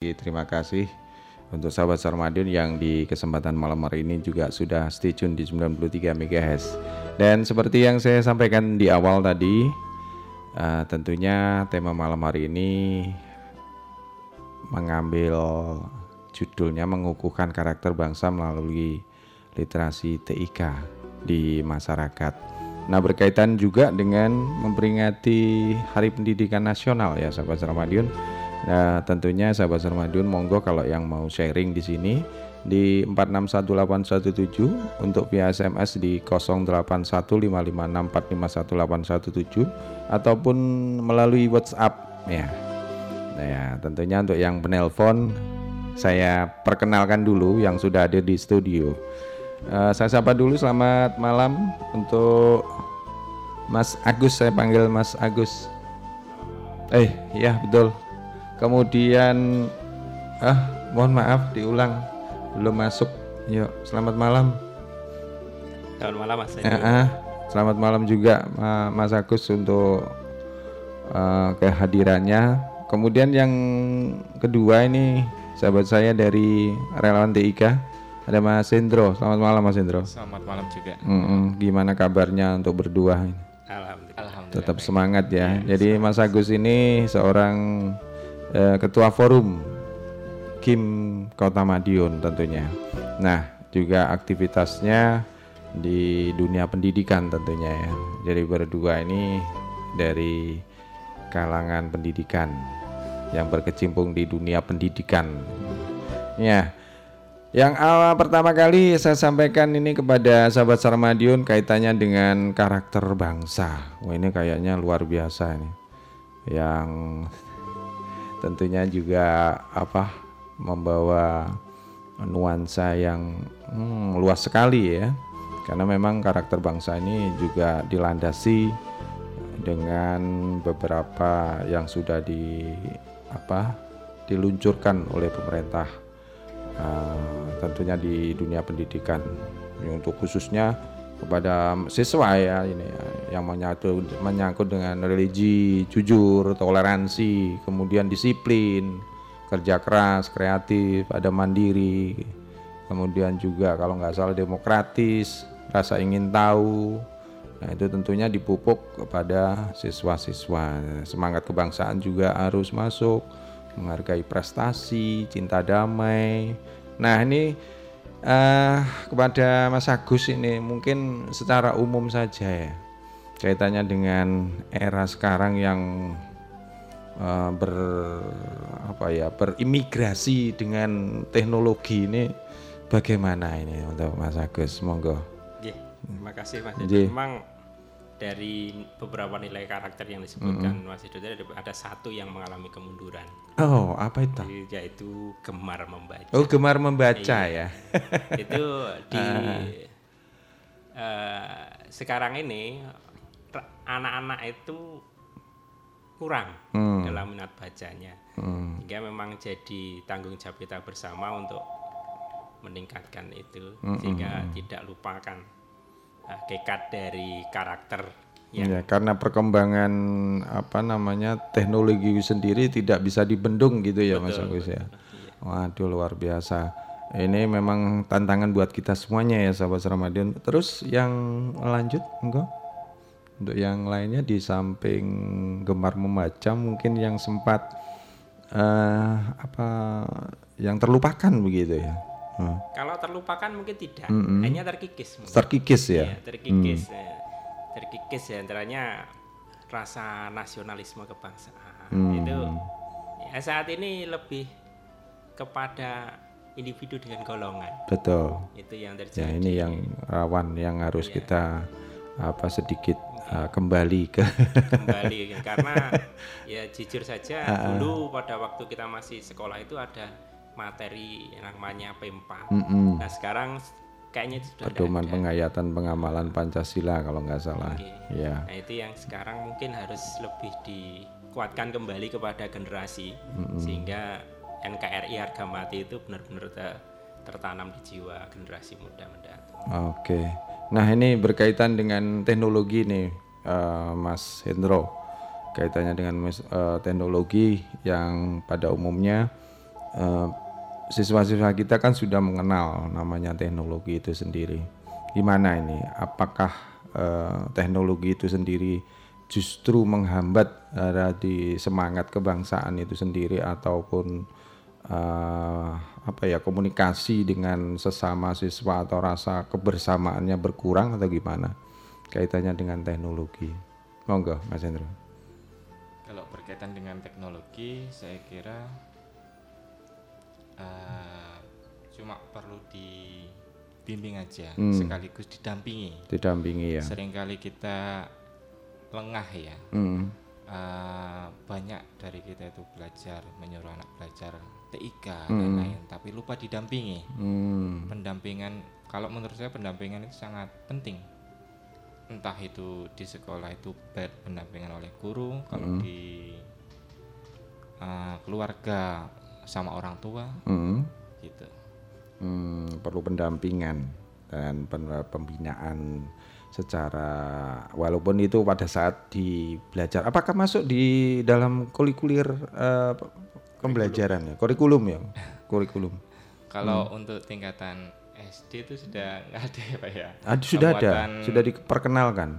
Terima kasih untuk sahabat Sarmadion yang di kesempatan malam hari ini juga sudah stay tune di 93 MHz. Dan seperti yang saya sampaikan di awal tadi, uh, tentunya tema malam hari ini mengambil judulnya mengukuhkan karakter bangsa melalui literasi TIK di masyarakat. Nah berkaitan juga dengan memperingati Hari Pendidikan Nasional ya sahabat Sarmadion Nah, tentunya sahabat Sarmadiun monggo kalau yang mau sharing di sini di 461817 untuk via SMS di 081556451817 ataupun melalui WhatsApp ya. Nah, ya, tentunya untuk yang penelpon saya perkenalkan dulu yang sudah ada di studio. Uh, saya sapa dulu selamat malam untuk Mas Agus saya panggil Mas Agus. Eh, ya betul kemudian ah mohon maaf diulang. Belum masuk. Yuk selamat malam. Selamat malam mas ya, ah, selamat malam juga Mas Agus untuk uh, kehadirannya. Kemudian yang kedua ini sahabat saya dari relawan TIK ada Mas Hendro selamat malam Mas Hendro selamat malam juga. Mm -mm, gimana kabarnya untuk berdua Alhamdulillah. tetap semangat ya, ya jadi Mas Agus ini seorang eh, ketua forum Kim Kota Madiun tentunya. Nah, juga aktivitasnya di dunia pendidikan tentunya ya. Jadi berdua ini dari kalangan pendidikan yang berkecimpung di dunia pendidikan. Ya. Yang awal pertama kali saya sampaikan ini kepada sahabat Sarmadiun kaitannya dengan karakter bangsa. Wah ini kayaknya luar biasa ini. Yang tentunya juga apa membawa nuansa yang hmm, luas sekali ya. Karena memang karakter bangsa ini juga dilandasi dengan beberapa yang sudah di apa diluncurkan oleh pemerintah uh, tentunya di dunia pendidikan. Untuk khususnya kepada siswa ya ini ya, yang menyangkut menyangkut dengan religi, jujur, toleransi, kemudian disiplin, kerja keras, kreatif, ada mandiri, kemudian juga kalau nggak salah demokratis, rasa ingin tahu. Nah, itu tentunya dipupuk kepada siswa-siswa. Semangat kebangsaan juga harus masuk, menghargai prestasi, cinta damai. Nah, ini uh, kepada Mas Agus ini mungkin secara umum saja ya kaitannya dengan era sekarang yang uh, ber apa ya berimigrasi dengan teknologi ini bagaimana ini untuk Mas Agus monggo. terima kasih Mas. Jadi memang dari beberapa nilai karakter yang disebutkan mm -hmm. Mas Hido tadi ada satu yang mengalami kemunduran. Oh, apa itu? Yaitu gemar membaca. Oh, gemar membaca iya. ya. itu di uh. Uh, sekarang ini anak-anak itu kurang hmm. dalam minat bacanya. Hmm. Hingga memang jadi tanggung jawab kita bersama untuk meningkatkan itu hmm. sehingga hmm. tidak lupakan hakikat dari karakter yang ya, karena perkembangan apa namanya teknologi sendiri tidak bisa dibendung gitu ya betul, Mas Agus ya. Waduh luar biasa. Ini memang tantangan buat kita semuanya ya sahabat Ramadan. Terus yang lanjut enggak? Untuk yang lainnya di samping gemar membaca mungkin yang sempat uh, apa yang terlupakan begitu ya. Hmm. Kalau terlupakan mungkin tidak, mm -hmm. hanya terkikis. Mungkin. Terkikis ya. ya terkikis, mm. ya. terkikis ya antaranya rasa nasionalisme kebangsaan mm. itu ya saat ini lebih kepada individu dengan golongan. Betul. Itu yang terjadi. Ya ini yang rawan yang harus ya. kita apa sedikit uh, kembali ke kembali karena ya jujur saja dulu pada waktu kita masih sekolah itu ada materi yang namanya P4. Mm -hmm. Nah sekarang kayaknya itu sudah pedoman penghayatan pengamalan Pancasila kalau nggak salah. Okay. Ya. Nah itu yang sekarang mungkin harus lebih dikuatkan kembali kepada generasi mm -hmm. sehingga NKRI harga mati itu benar-benar ter tertanam di jiwa generasi muda mendatang. Oke. Okay. Nah ini berkaitan dengan teknologi nih uh, Mas Hendro kaitannya dengan uh, teknologi yang pada umumnya eh, siswa-siswa kita kan sudah mengenal namanya teknologi itu sendiri. Gimana ini? Apakah eh, teknologi itu sendiri justru menghambat uh, di semangat kebangsaan itu sendiri ataupun uh, apa ya komunikasi dengan sesama siswa atau rasa kebersamaannya berkurang atau gimana kaitannya dengan teknologi monggo Mas Hendro kalau berkaitan dengan teknologi saya kira uh, cuma perlu dibimbing aja hmm. sekaligus didampingi didampingi ya sering kali kita lengah ya hmm. uh, banyak dari kita itu belajar menyuruh anak belajar TIK hmm. dan lain tapi lupa didampingi hmm. pendampingan kalau menurut saya pendampingan itu sangat penting entah itu di sekolah itu pendampingan oleh guru kalau hmm. di uh, keluarga sama orang tua hmm. gitu hmm, perlu pendampingan dan pembinaan secara walaupun itu pada saat di belajar apakah masuk di dalam kurikulir uh, pembelajaran ya kurikulum ya kurikulum kalau hmm. untuk tingkatan SD itu sudah nggak ada ya pak ya ah, sudah ada sudah diperkenalkan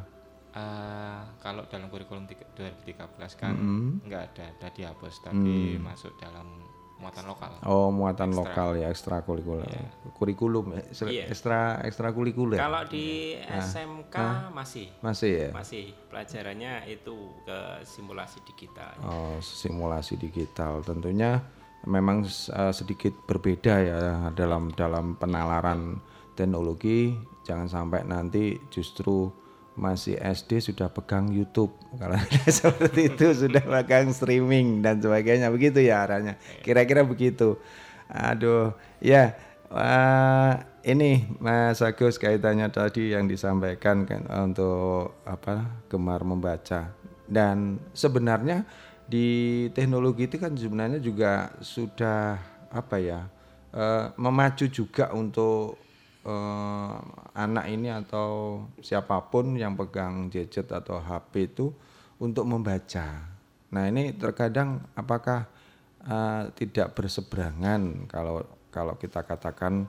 uh, kalau dalam kurikulum 2013 kan -hmm. nggak ada ada dihapus tapi hmm. masuk dalam muatan lokal. Oh, muatan ekstra. lokal ya, ekstrakurikuler. Yeah. Kurikulum ya, yeah. ekstra ekstrakurikuler. Kalau di nah. SMK nah. masih. Masih ya. Masih. Pelajarannya itu ke simulasi digital. Oh, simulasi digital. Tentunya memang uh, sedikit berbeda ya dalam dalam penalaran teknologi. Jangan sampai nanti justru masih SD sudah pegang YouTube. Kalau seperti itu sudah pegang streaming dan sebagainya. Begitu ya arahnya. Kira-kira begitu. Aduh ya uh, ini Mas Agus kaitannya tadi yang disampaikan kan untuk apa gemar membaca. Dan sebenarnya di teknologi itu kan sebenarnya juga sudah apa ya uh, memacu juga untuk uh, anak ini atau siapa pun yang pegang gadget atau HP itu untuk membaca. Nah ini terkadang apakah uh, tidak berseberangan kalau kalau kita katakan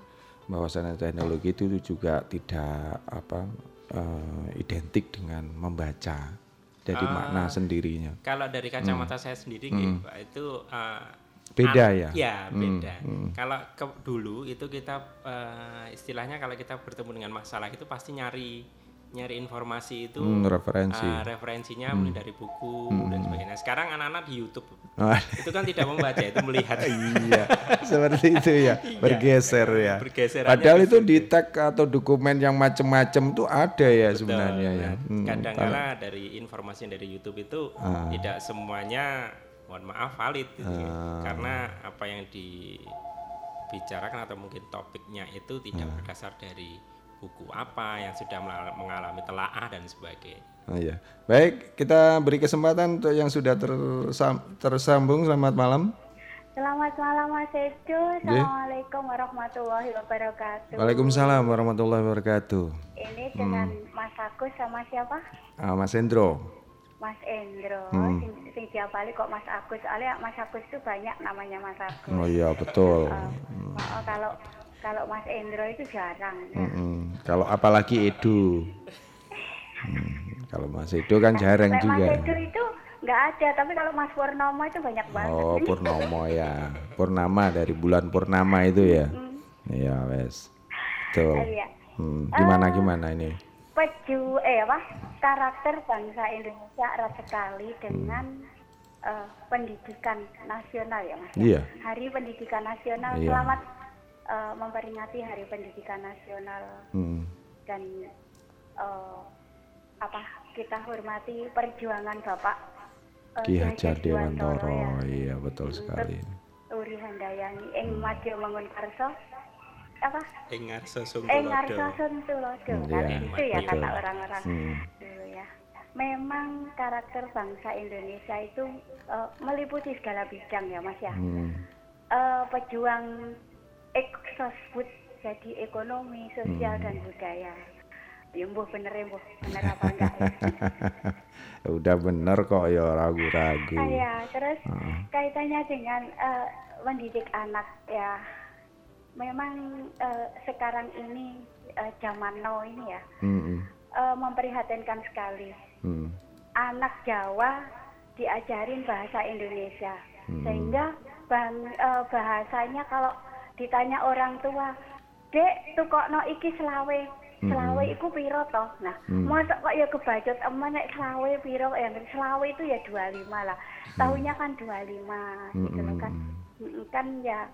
bahwasanya teknologi itu juga tidak apa uh, identik dengan membaca. Jadi uh, makna sendirinya. Kalau dari kacamata hmm. saya sendiri, hmm. Pak, itu uh, beda ya ya beda hmm, hmm. kalau ke, dulu itu kita uh, istilahnya kalau kita bertemu dengan masalah itu pasti nyari nyari informasi itu hmm, referensi uh, referensinya hmm. mulai dari buku hmm. dan sebagainya sekarang anak-anak di YouTube oh. itu kan tidak membaca itu melihat iya seperti itu ya iya, bergeser ya bergeser padahal itu di tag atau dokumen yang macam-macam tuh ada ya Betul. sebenarnya ya hmm, kadang-kala dari informasi dari YouTube itu ah. tidak semuanya mohon maaf valid gitu uh. karena apa yang dibicarakan atau mungkin topiknya itu tidak uh. berdasar dari buku apa yang sudah mengalami telaah dan sebagainya. Oh iya. Baik, kita beri kesempatan untuk yang sudah tersam, tersambung. Selamat malam. Selamat malam Mas Edo. Assalamualaikum warahmatullahi wabarakatuh. Waalaikumsalam warahmatullahi wabarakatuh. Ini dengan hmm. Mas Agus sama siapa? Uh, Mas Endro. Mas Endro, hmm. sing, sing diapali kok Mas Agus. Soalnya Mas Agus itu banyak namanya Mas Agus. Oh iya betul. Uh, hmm. oh, kalau kalau Mas Endro itu jarang. Ya. Hmm, kalau apalagi Edu. hmm, kalau Mas Edu kan jarang Mas juga. Mas Edu itu nggak ada, tapi kalau Mas Purnomo itu banyak banget. Oh Purnomo ya, Purnama dari bulan Purnama itu ya. Iya hmm. wes. Iya. Hmm, gimana uh, gimana ini? Peju eh apa karakter bangsa Indonesia erat sekali dengan hmm. uh, pendidikan nasional ya mas. Iya. Hari Pendidikan Nasional iya. selamat uh, memperingati Hari Pendidikan Nasional hmm. dan uh, apa kita hormati perjuangan Bapak uh, Ki Hajar Dewantoro. Ya. Iya betul sekali. Uri Handayani ing hmm. Madya Mangun Karso apa? Engarso Sungtulodo. Engarso Sungtulodo hmm, kan yeah, itu ya kata orang-orang hmm. dulu ya. Memang karakter bangsa Indonesia itu uh, meliputi segala bidang ya Mas ya. Hmm. Uh, pejuang ekosbud jadi ekonomi, sosial hmm. dan budaya. Ya mbuh bener ya mbuh, bener apa enggak ya. Udah bener kok ya ragu-ragu. Ah, ya, terus uh. kaitannya dengan uh, mendidik anak ya memang uh, sekarang ini uh, zaman now ini ya mm-hmm. uh, memprihatinkan sekali. Mm. Anak Jawa diajarin bahasa Indonesia mm. sehingga bang, uh, bahasanya kalau ditanya orang tua, dek no iki selawe selawe itu piro toh nah hmm. masa kok ya kebajot emak nek selawe piro ya selawe itu ya 25 lah tahunya kan 25 hmm. gitu loh kan kan ya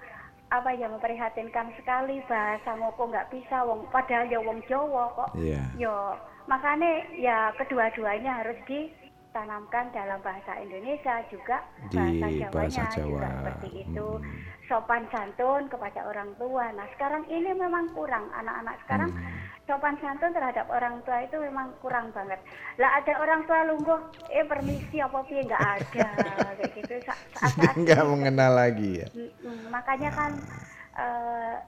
apa ya memprihatinkan sekali bahasa ngoko nggak bisa wong padahal ya wong Jawa kok yeah. yo makanya ya kedua-duanya harus ditanamkan dalam bahasa Indonesia juga bahasa Di Jawanya bahasa Jawa. juga seperti itu hmm. sopan santun kepada orang tua nah sekarang ini memang kurang anak-anak sekarang hmm sopan santun terhadap orang tua itu memang kurang banget. Lah ada orang tua lungguh, eh permisi apa piye nggak ada kayak gitu. Saat nggak mengenal lagi ya. makanya kan uh,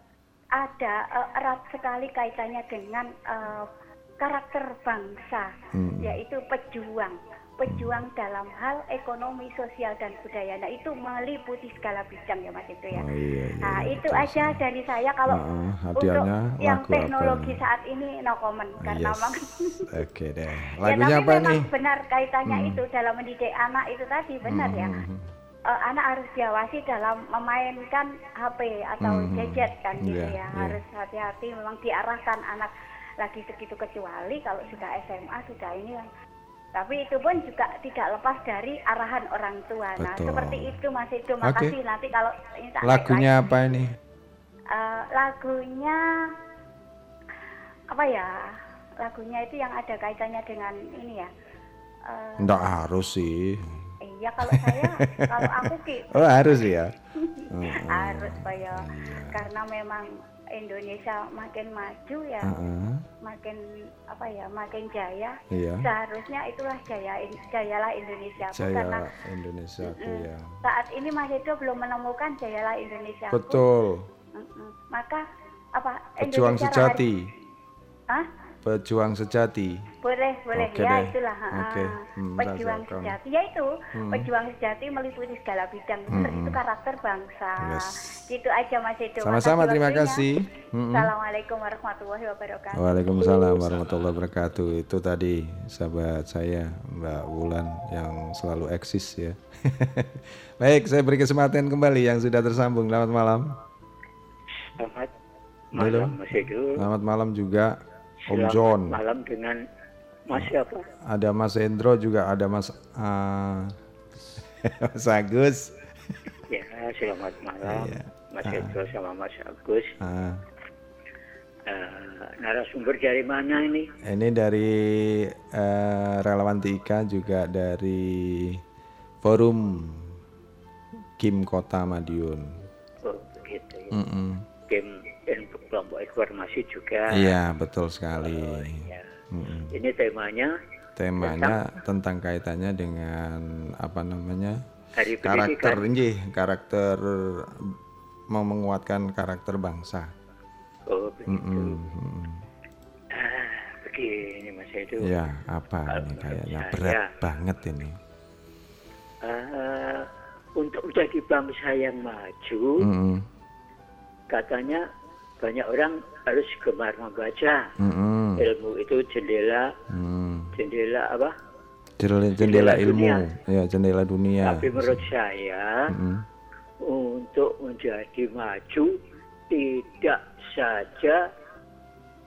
ada uh, erat sekali kaitannya dengan uh, karakter bangsa, hmm. yaitu pejuang pejuang dalam hal ekonomi, sosial dan budaya. Nah itu meliputi segala bidang ya Mas itu ya. Oh, iya, iya, nah itu aja dari saya kalau uh, untuk yang teknologi apa? saat ini no comment karena yes. memang. Oke okay, deh. Ya, Lagunya ya, tapi apa memang nih? benar kaitannya hmm. itu dalam mendidik anak itu tadi benar ya. hmm. ya. Uh, anak harus diawasi dalam memainkan HP atau hmm. gadget kan gitu yeah, ya. Yeah. Harus hati-hati memang diarahkan anak lagi segitu kecuali kalau sudah SMA sudah ini tapi itu pun juga tidak lepas dari arahan orang tua. Nah, Betul. Nah, seperti itu Mas Edo. Makasih okay. nanti kalau ini lagunya lagi. apa ini? Uh, lagunya apa ya? Lagunya itu yang ada kaitannya dengan ini ya. Uh, Nggak harus sih. Iya kalau saya kalau aku ki. Oh harus ya. harus Pak ya. Karena memang Indonesia makin maju ya, uh -uh. makin apa ya, makin jaya. Iya. Seharusnya itulah jaya, jayalah Indonesia. Jaya karena Indonesia mm, ya. Saat ini Mas Edo belum menemukan jayalah Indonesia. Betul. Mm -mm. Maka apa? Pejuang Indonesia sejati. Hah? Pejuang sejati. Boleh, boleh. Okay ya, deh. itulah. Okay. Hmm, pejuang sejati. Ya itu, hmm. pejuang sejati meliputi segala bidang. Hmm. Terus itu karakter bangsa. Yes. Itu aja Mas Edo. Sama-sama, terima kasih. Hmm. Assalamualaikum warahmatullahi wabarakatuh. Waalaikumsalam warahmatullahi wabarakatuh. Itu tadi sahabat saya Mbak Wulan yang selalu eksis ya. Baik, saya beri kesempatan kembali yang sudah tersambung. Selamat malam. Selamat malam Mas Edo. Selamat malam juga. Om John. Malam dengan Mas siapa? Ada Mas Endro juga ada Mas uh, Mas Agus. Ya, selamat malam. Ya. Mas uh, Endro sama Mas Agus. Uh, uh, narasumber dari mana ini? Ini dari uh, relawan Tika juga dari forum Kim Kota Madiun. Oh, begitu ya. Mm -mm. Kim kelompok informasi juga. Iya, betul sekali. Oh, iya. Hmm. Ini temanya temanya tentang, tentang kaitannya dengan apa namanya? Hari karakter ini karakter mau menguatkan karakter bangsa. Oh, begitu. Mm -mm. Ah, begini Mas Edo. Ya, apa Kalau ini kayaknya saya, berat banget ini. Uh, untuk menjadi bangsa yang maju, mm -hmm. katanya banyak orang harus gemar membaca. Mm-hmm. Ilmu itu jendela, mm. jendela apa? Jendela, jendela, ilmu, dunia. ya jendela dunia. Tapi menurut saya mm-hmm. untuk menjadi maju tidak saja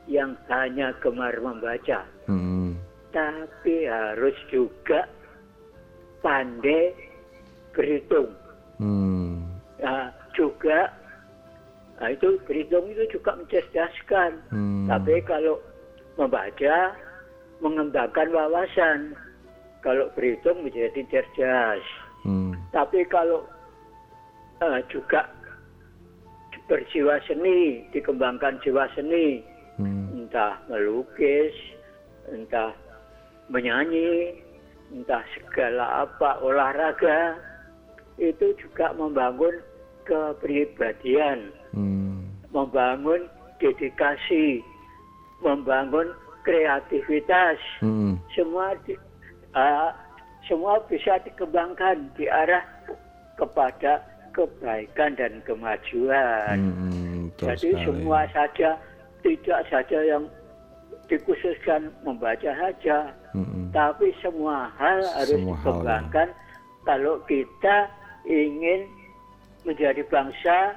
yang hanya gemar membaca, mm-hmm. tapi harus juga pandai berhitung. Mm. Nah, juga Nah itu berhitung itu juga mencerdaskan. Hmm. Tapi kalau membaca, mengembangkan wawasan. Kalau berhitung menjadi cerdas. Hmm. Tapi kalau uh, juga berjiwa seni, dikembangkan jiwa seni, hmm. entah melukis, entah menyanyi, entah segala apa olahraga, itu juga membangun kepribadian hmm. membangun dedikasi, membangun kreativitas, hmm. semua di, uh, semua bisa dikembangkan di arah kepada kebaikan dan kemajuan. Hmm, Jadi sekali. semua saja tidak saja yang dikhususkan membaca saja, hmm. tapi semua hal harus semua dikembangkan hal, ya. kalau kita ingin menjadi bangsa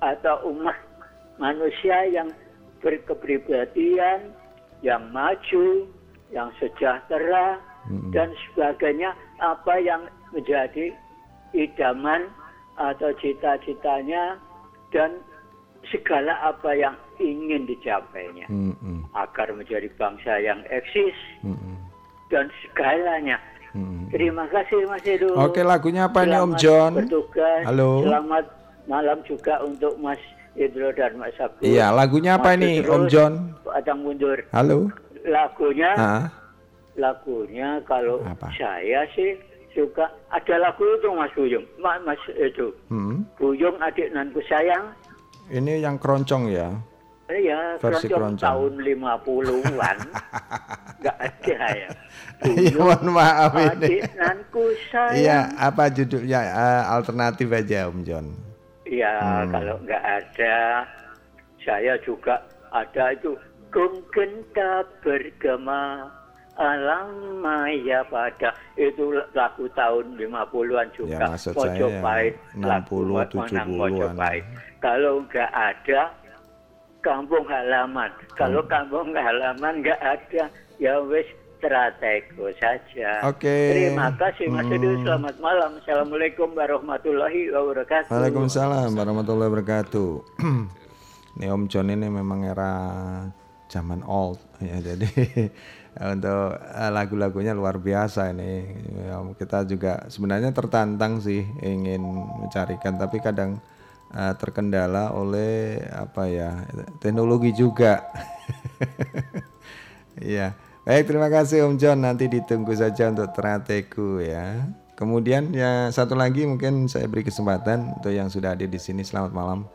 atau umat manusia yang berkepribadian, yang maju, yang sejahtera, hmm. dan sebagainya apa yang menjadi idaman atau cita-citanya dan segala apa yang ingin dicapainya hmm. agar menjadi bangsa yang eksis hmm. dan segalanya. Hmm. Terima kasih Mas Edo. Oke lagunya apa ini Om John? Bertugas. Halo. Selamat malam juga untuk Mas Idro dan Mas Agus. Iya lagunya apa Mas ini Idro, Om John? Padang mundur. Halo. Lagunya. Ha? Lagunya kalau apa? saya sih juga ada lagu itu Mas Buyung, Mas, Mas itu. Hmm. Buyung adik nanku sayang. Ini yang keroncong ya? Iya, versi keroncong, tahun 50-an. Enggak ada ya. Iya, mohon maaf ini. Adik nanku sayang. Iya, apa judulnya? Uh, alternatif aja Om John. Iya, hmm. kalau enggak ada saya juga ada itu. Kung tak bergema alam maya pada. Itu lagu tahun 50-an juga. Ya, Mojopahit ya, 60 70-an kalau nggak ada kampung halaman. Kalau hmm. kampung halaman nggak ada ya wes stratego saja. Oke. Okay. Terima kasih Mas hmm. Selamat malam. Assalamualaikum warahmatullahi wabarakatuh. Waalaikumsalam warahmatullahi wabarakatuh. ini Om John ini memang era zaman old ya jadi untuk eh, lagu-lagunya luar biasa ini ya, kita juga sebenarnya tertantang sih ingin mencarikan tapi kadang uh, terkendala oleh apa ya teknologi juga Iya baik terima kasih Om John nanti ditunggu saja untuk terateku ya kemudian ya satu lagi mungkin saya beri kesempatan untuk yang sudah hadir di sini selamat malam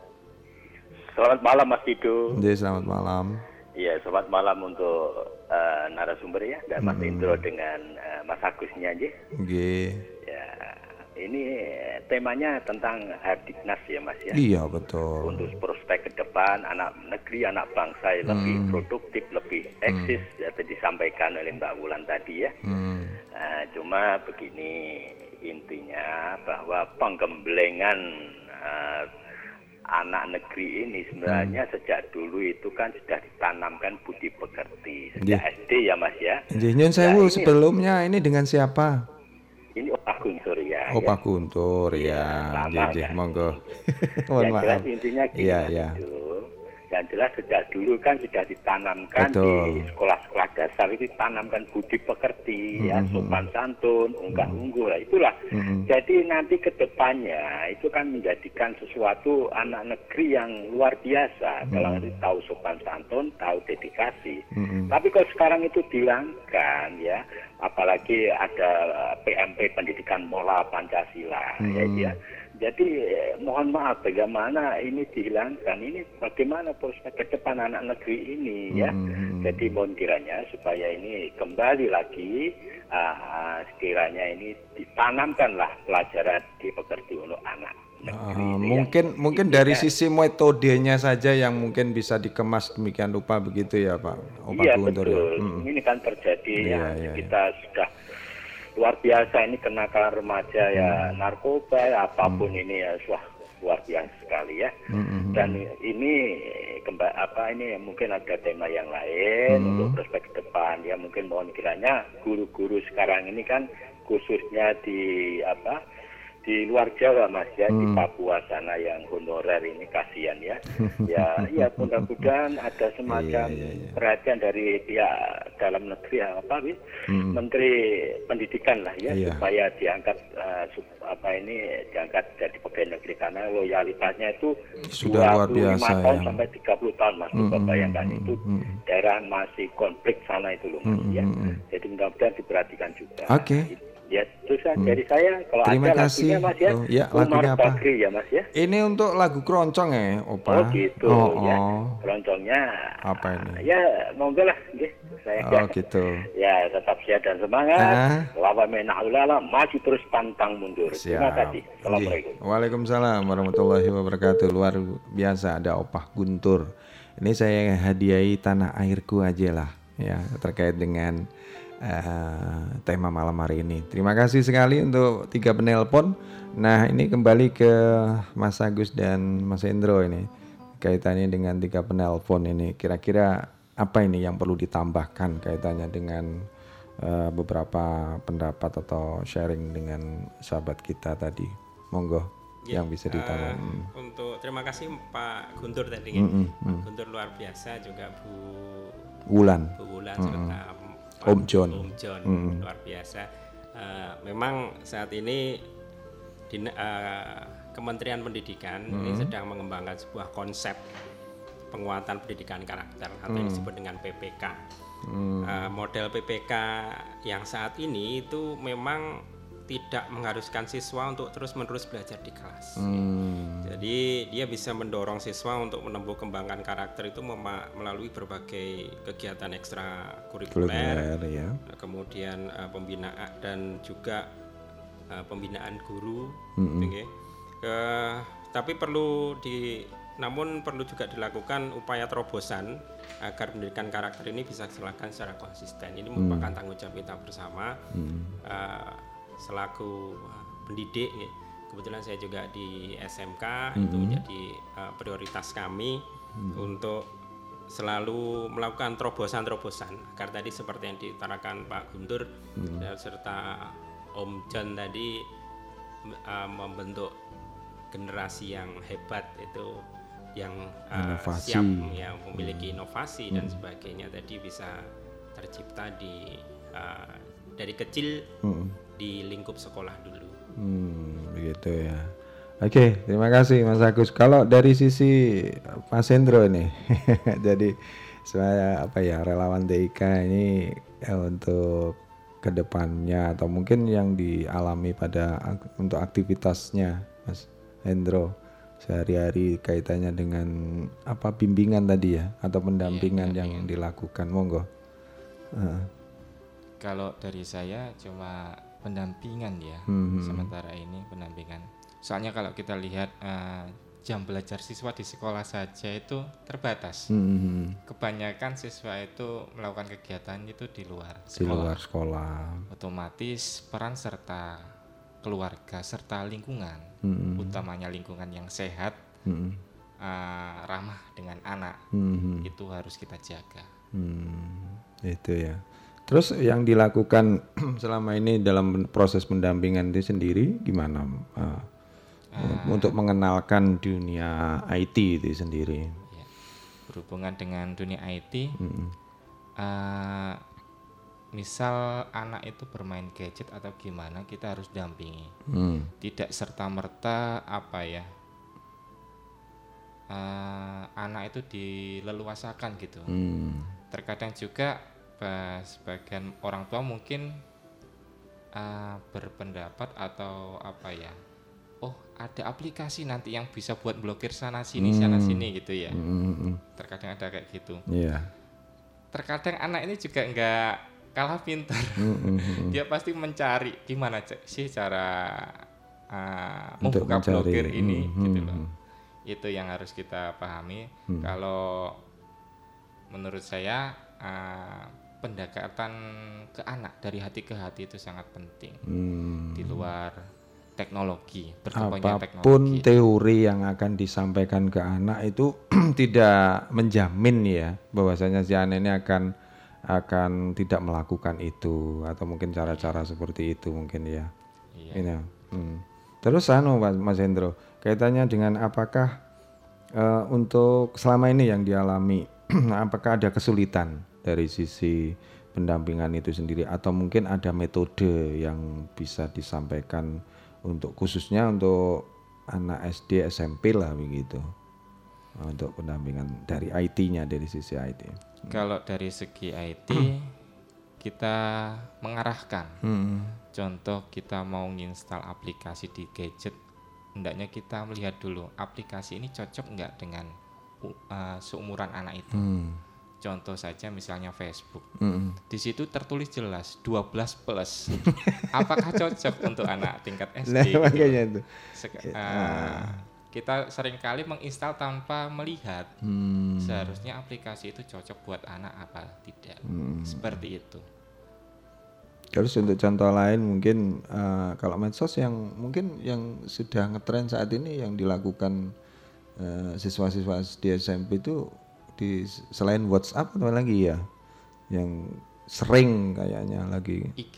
selamat malam Mas Dido Jadi, selamat malam Iya, selamat malam untuk uh, narasumber ya dan Mas hmm. Indro dengan uh, Mas Agusnya aja. Okay. Ya, ini temanya tentang hardiknas ya Mas ya. Iya betul. Untuk prospek ke depan anak negeri, anak bangsa yang hmm. lebih produktif, lebih eksis, hmm. ya disampaikan oleh Mbak Wulan tadi ya. Hmm. Nah, cuma begini intinya bahwa penggemblengan uh, anak negeri ini sebenarnya hmm. sejak dulu itu kan sudah ditanamkan budi pekerti sejak. SD ya Mas ya. Jadi saya nah, sebelumnya ini dengan siapa? Ini Opa Guntur ya. Opa ya. Guntur ya. ya. Jadi monggo. Mohon maaf. intinya gini ya, ya. Itu yang jelas sejak dulu kan sudah ditanamkan Betul. di sekolah-sekolah dasar itu ditanamkan budi pekerti, mm -hmm. ya sopan santun, unggah mm -hmm. unggul, lah itulah. Mm -hmm. Jadi nanti ke depannya itu kan menjadikan sesuatu anak negeri yang luar biasa mm -hmm. kalau nanti tahu sopan santun, tahu dedikasi. Mm -hmm. Tapi kalau sekarang itu dihilangkan ya, apalagi ada PMP pendidikan mola Pancasila, mm -hmm. ya, ya jadi eh, mohon maaf bagaimana ini dihilangkan ini bagaimana prospek ke depan anak negeri ini ya. Hmm. Jadi mohon kiranya supaya ini kembali lagi uh, sekiranya ini ditanamkanlah pelajaran di pekerti untuk anak. Uh, mungkin mungkin dari sisi metodenya saja yang mungkin bisa dikemas demikian rupa begitu ya Pak Iya ya? betul. Ya? Hmm. Ini kan terjadi ya, ya kita ya. sudah luar biasa ini kenakalan remaja ya hmm. narkoba ya, apa pun hmm. ini ya wah luar biasa sekali ya hmm. dan ini kembali apa ini mungkin ada tema yang lain hmm. untuk prospek ke depan ya mungkin mohon kiranya guru-guru sekarang ini kan khususnya di apa di luar Jawa mas ya hmm. di Papua sana yang honorer ini kasihan ya ya ya mudah-mudahan ada semacam iya, iya, iya. perhatian dari pihak dalam negeri apa hmm. Menteri Pendidikan lah ya iya. supaya diangkat uh, apa ini diangkat dari pegawai negeri karena loyalitasnya itu sudah 25 luar biasa tahun ya. sampai 30 tahun mas hmm, bayangkan hmm, itu hmm. daerah masih konflik sana itu loh mas hmm, ya hmm. jadi mudah-mudahan diperhatikan juga oke okay. Ya, terus hmm. dari saya kalau Terima ada kasih. lagunya Mas ya. Oh, ya lagunya apa? Bakri ya Mas ya. Ini untuk lagu keroncong ya, Opa. Oh gitu oh, ya. Oh. Keroncongnya apa ini? Ya, monggo lah nggih. saya. Oh gitu. ya tetap sehat dan semangat. Ah. Lawa menahulala maju terus pantang mundur. Siap. Terima kasih. Assalamualaikum. Waalaikumsalam warahmatullahi wabarakatuh. Luar biasa ada opah guntur. Ini saya hadiahi tanah airku aja lah ya terkait dengan uh, tema malam hari ini. Terima kasih sekali untuk tiga penelpon. Nah ini kembali ke Mas Agus dan Mas Endro ini kaitannya dengan tiga penelpon ini. Kira-kira apa ini yang perlu ditambahkan kaitannya dengan uh, beberapa pendapat atau sharing dengan sahabat kita tadi? Monggo ya, yang bisa ditambah. uh, untuk terima kasih Pak Guntur tadi mm -mm, Pak Guntur luar biasa juga Bu Wulan. Bu Wulan mm -mm. Serta Om John Om John mm -mm. luar biasa uh, memang saat ini di, uh, Kementerian Pendidikan hmm. ini sedang mengembangkan sebuah konsep penguatan pendidikan karakter atau yang hmm. disebut dengan PPK. Hmm. Uh, model PPK yang saat ini itu memang tidak mengharuskan siswa untuk terus-menerus belajar di kelas. Hmm. Jadi dia bisa mendorong siswa untuk menempuh kembangkan karakter itu melalui berbagai kegiatan ekstra kurikuler, ya. kemudian uh, pembinaan dan juga uh, pembinaan guru, hmm. okay uh, tapi perlu di namun perlu juga dilakukan upaya terobosan agar pendidikan karakter ini bisa dilakukan secara konsisten. Ini hmm. merupakan tanggung jawab kita bersama hmm. uh, selaku pendidik. Kebetulan saya juga di SMK hmm. itu menjadi uh, prioritas kami hmm. untuk selalu melakukan terobosan-terobosan agar tadi seperti yang diutarakan Pak Guntur hmm. serta Om John tadi uh, membentuk generasi yang hebat itu yang uh, siap yang memiliki hmm. inovasi hmm. dan sebagainya tadi bisa tercipta di uh, dari kecil hmm. Di lingkup sekolah dulu. Hmm, begitu ya. Oke, terima kasih Mas Agus. Kalau dari sisi Mas Hendro ini, jadi saya apa ya relawan DIK ini ya, untuk ke depannya atau mungkin yang dialami pada untuk aktivitasnya, Mas Hendro sehari-hari kaitannya dengan apa bimbingan tadi ya atau pendampingan iya, yang dilakukan monggo uh. kalau dari saya cuma pendampingan ya hmm. sementara ini pendampingan soalnya kalau kita lihat uh, jam belajar siswa di sekolah saja itu terbatas hmm. kebanyakan siswa itu melakukan kegiatan itu di luar sekolah. di luar sekolah otomatis peran serta keluarga serta lingkungan hmm. utamanya lingkungan yang sehat, hmm. uh, ramah dengan anak, hmm. itu harus kita jaga. Hmm. Itu ya. Terus yang dilakukan selama ini dalam proses pendampingan itu sendiri gimana? Uh, uh, untuk mengenalkan dunia IT itu sendiri. Ya. Berhubungan dengan dunia IT, hmm. uh, misal anak itu bermain gadget atau gimana kita harus dampingi hmm. tidak serta merta apa ya uh, anak itu dileluasakan gitu hmm. terkadang juga sebagian orang tua mungkin uh, berpendapat atau apa ya oh ada aplikasi nanti yang bisa buat blokir sana sini hmm. sana sini gitu ya hmm. terkadang ada kayak gitu yeah. terkadang anak ini juga enggak kalah pintar. Mm-hmm. Dia pasti mencari gimana sih cara uh, membuka mencari. blokir ini mm-hmm. gitu loh. Itu yang harus kita pahami. Mm. Kalau menurut saya uh, pendekatan ke anak dari hati ke hati itu sangat penting. Mm. Di luar teknologi, berkembangnya Apa pun teknologi. teori yang akan disampaikan ke anak itu tidak menjamin ya bahwasanya si anak ini akan akan tidak melakukan itu atau mungkin cara-cara seperti itu mungkin ya. Iya. Ini, hmm. Terus anu Mas Hendro, kaitannya dengan apakah uh, untuk selama ini yang dialami apakah ada kesulitan dari sisi pendampingan itu sendiri atau mungkin ada metode yang bisa disampaikan untuk khususnya untuk anak SD SMP lah begitu untuk pendampingan dari IT-nya dari sisi IT. Kalau dari segi IT kita mengarahkan. Hmm. Contoh kita mau nginstal aplikasi di gadget, hendaknya kita melihat dulu aplikasi ini cocok nggak dengan uh, seumuran anak itu. Hmm. Contoh saja misalnya Facebook. Mm. Di situ tertulis jelas 12 plus. Apakah cocok untuk anak tingkat SD? Nah, gitu? makanya itu. Sek uh, kita sering kali menginstal tanpa melihat. Hmm. Seharusnya aplikasi itu cocok buat anak apa tidak. Hmm. Seperti itu. Terus untuk contoh lain mungkin uh, kalau medsos yang mungkin yang sudah ngetren saat ini yang dilakukan uh, siswa-siswa di SMP itu di selain WhatsApp atau lagi ya? Yang sering kayaknya lagi. IG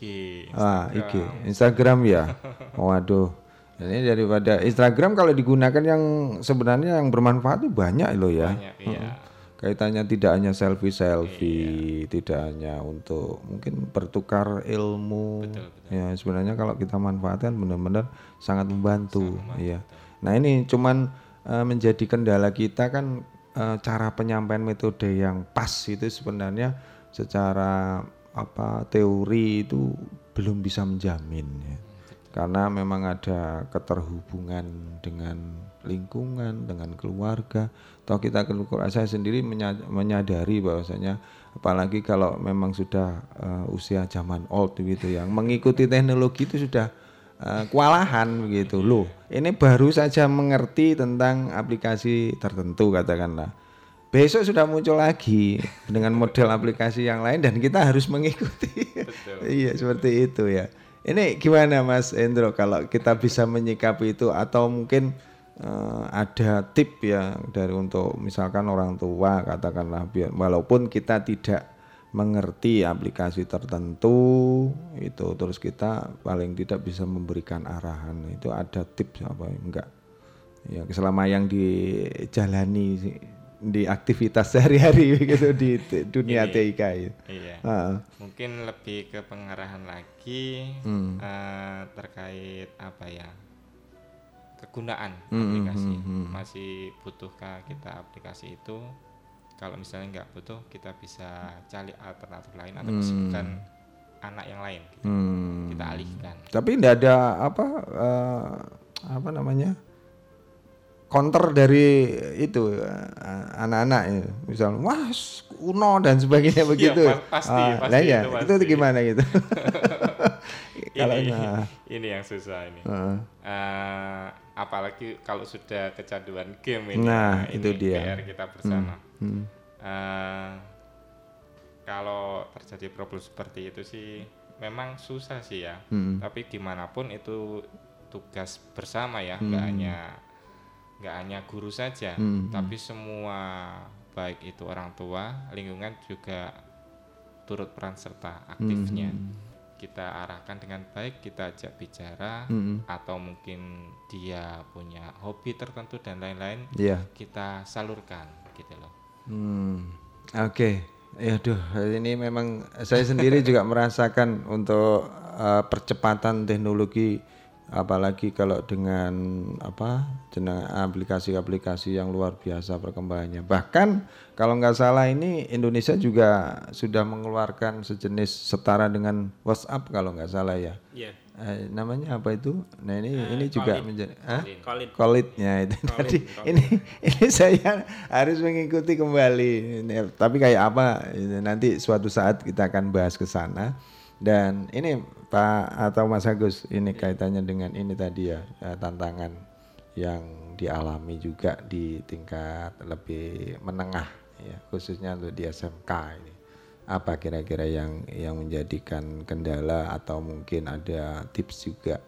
ah IG Instagram. Ya? Waduh. Ini daripada Instagram kalau digunakan yang sebenarnya yang bermanfaat itu banyak loh ya. Banyak, iya. Kaitannya tidak hanya selfie selfie iya. tidak hanya untuk mungkin bertukar ilmu. Betul, betul. ya sebenarnya kalau kita manfaatkan benar-benar sangat membantu Sama, ya nah ini cuman uh, menjadi kendala kita kan uh, cara penyampaian metode yang pas itu sebenarnya secara apa teori itu belum bisa menjamin ya karena memang ada keterhubungan dengan lingkungan, dengan keluarga. Toh kita saya sendiri menyadari bahwasanya apalagi kalau memang sudah uh, usia zaman old gitu yang mengikuti teknologi itu sudah uh, kewalahan begitu loh. Ini baru saja mengerti tentang aplikasi tertentu katakanlah. Besok sudah muncul lagi dengan model aplikasi yang lain dan kita harus mengikuti. iya, seperti itu ya. Ini gimana Mas Endro kalau kita bisa menyikapi itu atau mungkin uh, ada tip ya dari untuk misalkan orang tua katakanlah biar walaupun kita tidak mengerti aplikasi tertentu itu terus kita paling tidak bisa memberikan arahan itu ada tips apa enggak ya selama yang dijalani di aktivitas sehari-hari gitu di dunia Ini, TIK itu. Iya. Uh. Mungkin lebih ke pengarahan lagi hmm. uh, terkait apa ya kegunaan hmm, aplikasi hmm, hmm. masih butuhkah kita aplikasi itu kalau misalnya nggak butuh kita bisa cari alternatif lain atau kesibukan hmm. anak yang lain gitu. hmm. kita alihkan tapi tidak ada apa uh, apa namanya counter dari itu uh, anak-anak ya. misalnya wah kuno dan sebagainya iya, begitu ya, pasti, uh, pasti ya, itu, pasti. itu gimana gitu kalau ini, nah. ini yang susah ini uh. Uh, apalagi kalau sudah kecanduan game ini nah ini itu dia PR kita bersama hmm. Hmm. Uh, kalau terjadi problem seperti itu sih memang susah sih ya hmm. tapi gimana pun itu tugas bersama ya nggak hmm. hanya nggak hanya guru saja hmm. tapi semua baik itu orang tua lingkungan juga turut peran serta aktifnya hmm kita arahkan dengan baik, kita ajak bicara mm-hmm. atau mungkin dia punya hobi tertentu dan lain-lain, yeah. kita salurkan gitu loh. Hmm. Oke, okay. ya duh ini memang saya sendiri juga merasakan untuk uh, percepatan teknologi apalagi kalau dengan apa dengan aplikasi-aplikasi yang luar biasa perkembangannya. Bahkan kalau nggak salah ini Indonesia juga sudah mengeluarkan sejenis setara dengan WhatsApp kalau nggak salah ya. Yeah. eh, namanya apa itu? Nah ini uh, ini juga menjadi kolitnya itu. Tadi ini ini saya harus mengikuti kembali. Ini, tapi kayak apa? Nanti suatu saat kita akan bahas ke sana dan ini Pak atau Mas Agus ini kaitannya dengan ini tadi ya tantangan yang dialami juga di tingkat lebih menengah ya khususnya untuk di SMK ini. Apa kira-kira yang yang menjadikan kendala atau mungkin ada tips juga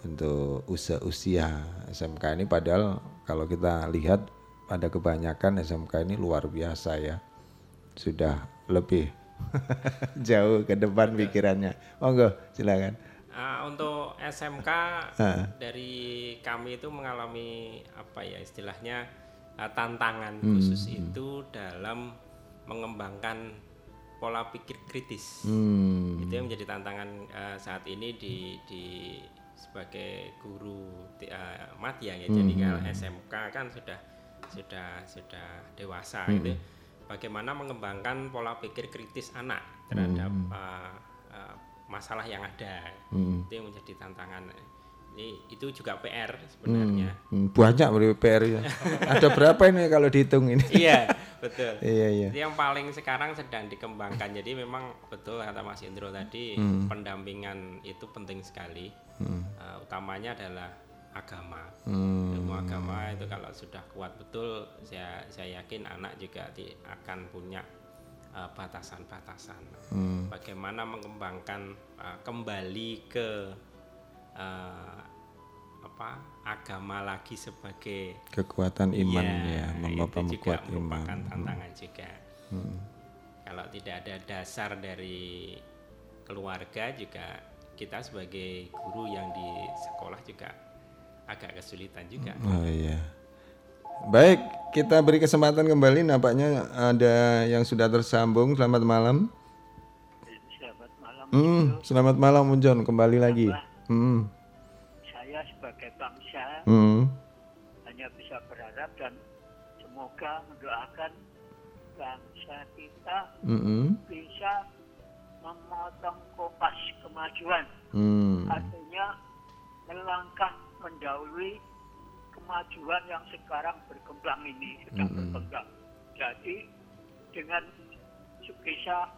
untuk usia usia SMK ini? Padahal kalau kita lihat pada kebanyakan SMK ini luar biasa ya sudah lebih Jauh ke depan Betul. pikirannya. Monggo, silakan. Uh, untuk SMK uh. dari kami itu mengalami apa ya istilahnya uh, tantangan hmm. khusus hmm. itu dalam mengembangkan pola pikir kritis. Hmm. Itu yang menjadi tantangan uh, saat ini di di sebagai guru uh, madya ya. Hmm. Jadi kalau SMK kan sudah sudah sudah dewasa hmm. gitu bagaimana mengembangkan pola pikir kritis anak terhadap hmm. uh, uh, masalah yang ada hmm. itu yang menjadi tantangan ini itu juga PR sebenarnya hmm. hmm. banyak beri PR ya ada berapa ini kalau dihitung ini iya betul iya iya yang paling sekarang sedang dikembangkan jadi memang betul kata Mas Indro tadi hmm. pendampingan itu penting sekali hmm. uh, utamanya adalah agama hmm. ilmu agama itu kalau sudah kuat betul saya saya yakin anak juga di, akan punya uh, batasan-batasan hmm. bagaimana mengembangkan uh, kembali ke uh, apa agama lagi sebagai kekuatan iman ya, ya itu juga merupakan iman. tantangan hmm. juga hmm. kalau tidak ada dasar dari keluarga juga kita sebagai guru yang di sekolah juga agak kesulitan juga. Oh iya. Baik kita beri kesempatan kembali. Nampaknya ada yang sudah tersambung. Selamat malam. Selamat malam hmm, selamat malam Munjon kembali lagi. Hmm. Sebagai bangsa hmm. hanya bisa berharap dan semoga mendoakan bangsa kita hmm. bisa memotong kopas kemajuan. Hmm. Artinya melangkah mendahului kemajuan yang sekarang berkembang ini sedang hmm. berkembang. Jadi dengan bisa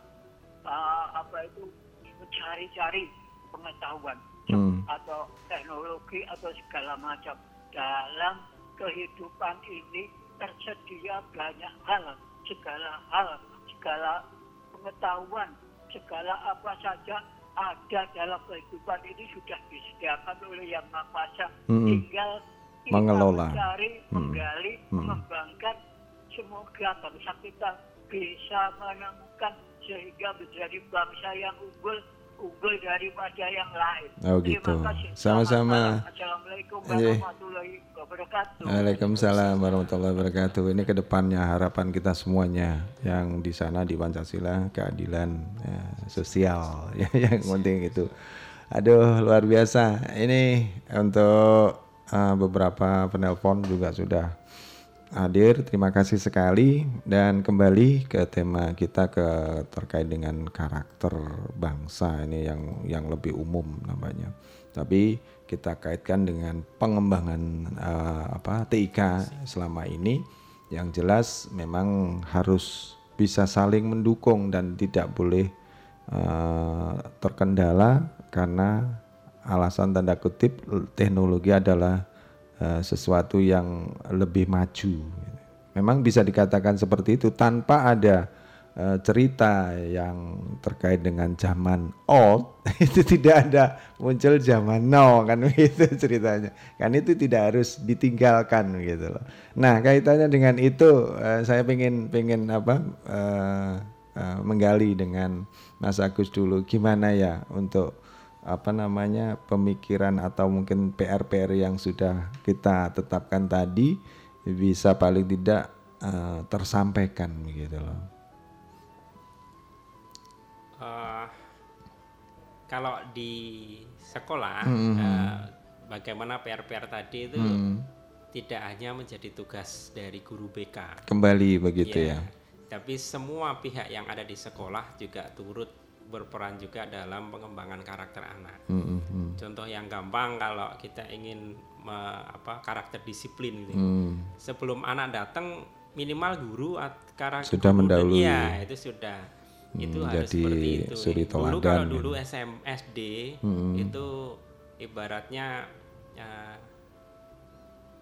uh, apa itu mencari-cari pengetahuan hmm. atau teknologi atau segala macam dalam kehidupan ini tersedia banyak hal segala hal segala pengetahuan segala apa saja ada dalam kehidupan ini sudah disediakan oleh yang Maha Kuasa hmm. tinggal kita mengelola mencari hmm. menggali hmm. mengembangkan semoga bangsa kita bisa menemukan sehingga menjadi bangsa yang unggul unggul daripada yang lain. Oh gitu. Sama-sama. Assalamualaikum warahmatullahi wabarakatuh. Waalaikumsalam warahmatullahi wabarakatuh. Ini ke depannya harapan kita semuanya yang di sana di Pancasila keadilan ya, sosial ya yang penting itu. Aduh luar biasa. Ini untuk uh, beberapa penelpon juga sudah hadir. Terima kasih sekali dan kembali ke tema kita ke terkait dengan karakter bangsa ini yang yang lebih umum namanya. Tapi kita kaitkan dengan pengembangan uh, apa TIK selama ini yang jelas memang harus bisa saling mendukung dan tidak boleh uh, terkendala karena alasan tanda kutip teknologi adalah Eh, sesuatu yang lebih maju. Memang bisa dikatakan seperti itu tanpa ada uh, cerita yang terkait dengan zaman old itu tidak ada muncul zaman now kan itu ceritanya. Kan itu tidak harus ditinggalkan gitu loh. Nah, kaitannya dengan itu uh, saya pengen pengen apa uh, uh, menggali dengan Mas Agus dulu gimana ya untuk apa namanya pemikiran atau mungkin PR-PR yang sudah kita tetapkan tadi bisa paling tidak uh, tersampaikan gitu loh. Uh, kalau di sekolah mm -hmm. uh, bagaimana PR-PR tadi itu mm. tidak hanya menjadi tugas dari guru BK. Kembali begitu ya. ya. Tapi semua pihak yang ada di sekolah juga turut berperan juga dalam pengembangan karakter anak. Mm -hmm. Contoh yang gampang kalau kita ingin me, apa karakter disiplin gitu. Mm. Sebelum anak datang minimal guru karakter sudah mendahului. Iya, itu sudah hmm, itu harus seperti itu. Suri dulu kalau dulu SMSD hmm. itu ibaratnya ya,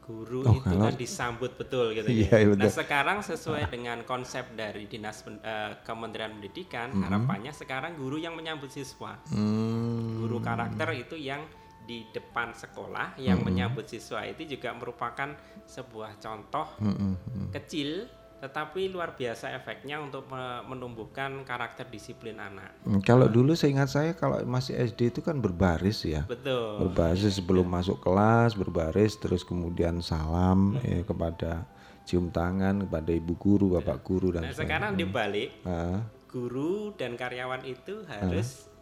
guru oh, itu kan disambut betul gitu ya. iya, ya. Nah sekarang sesuai dengan konsep dari dinas uh, Kementerian Pendidikan mm -hmm. harapannya sekarang guru yang menyambut siswa, mm. guru karakter itu yang di depan sekolah yang mm -hmm. menyambut siswa itu juga merupakan sebuah contoh mm -hmm. kecil tetapi luar biasa efeknya untuk menumbuhkan karakter disiplin anak. Hmm, kalau dulu saya ingat saya kalau masih SD itu kan berbaris ya. Betul. Berbaris sebelum masuk kelas, berbaris terus kemudian salam ya, kepada cium tangan kepada ibu guru, bapak guru dan Nah, sekarang dibalik. Uh. Guru dan karyawan itu harus uh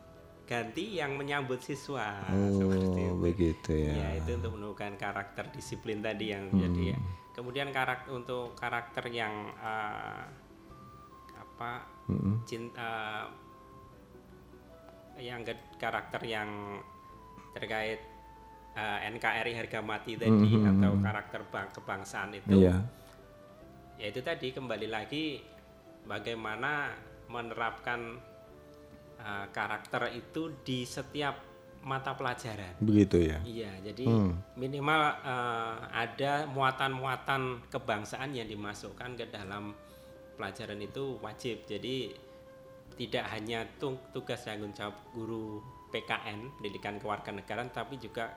ganti yang menyambut siswa oh, seperti itu. begitu ya. Ya itu untuk menumbuhkan karakter disiplin tadi yang hmm. jadi ya kemudian karakter untuk karakter yang uh, apa mm-hmm. cinta yang karakter yang terkait uh, NKRI harga mati tadi mm-hmm. atau karakter bang kebangsaan itu yeah. ya itu tadi kembali lagi bagaimana menerapkan uh, karakter itu di setiap mata pelajaran. Begitu ya. Iya, jadi hmm. minimal uh, ada muatan-muatan kebangsaan yang dimasukkan ke dalam pelajaran itu wajib. Jadi tidak hanya tugas tanggung jawab guru PKN pendidikan kewarganegaraan tapi juga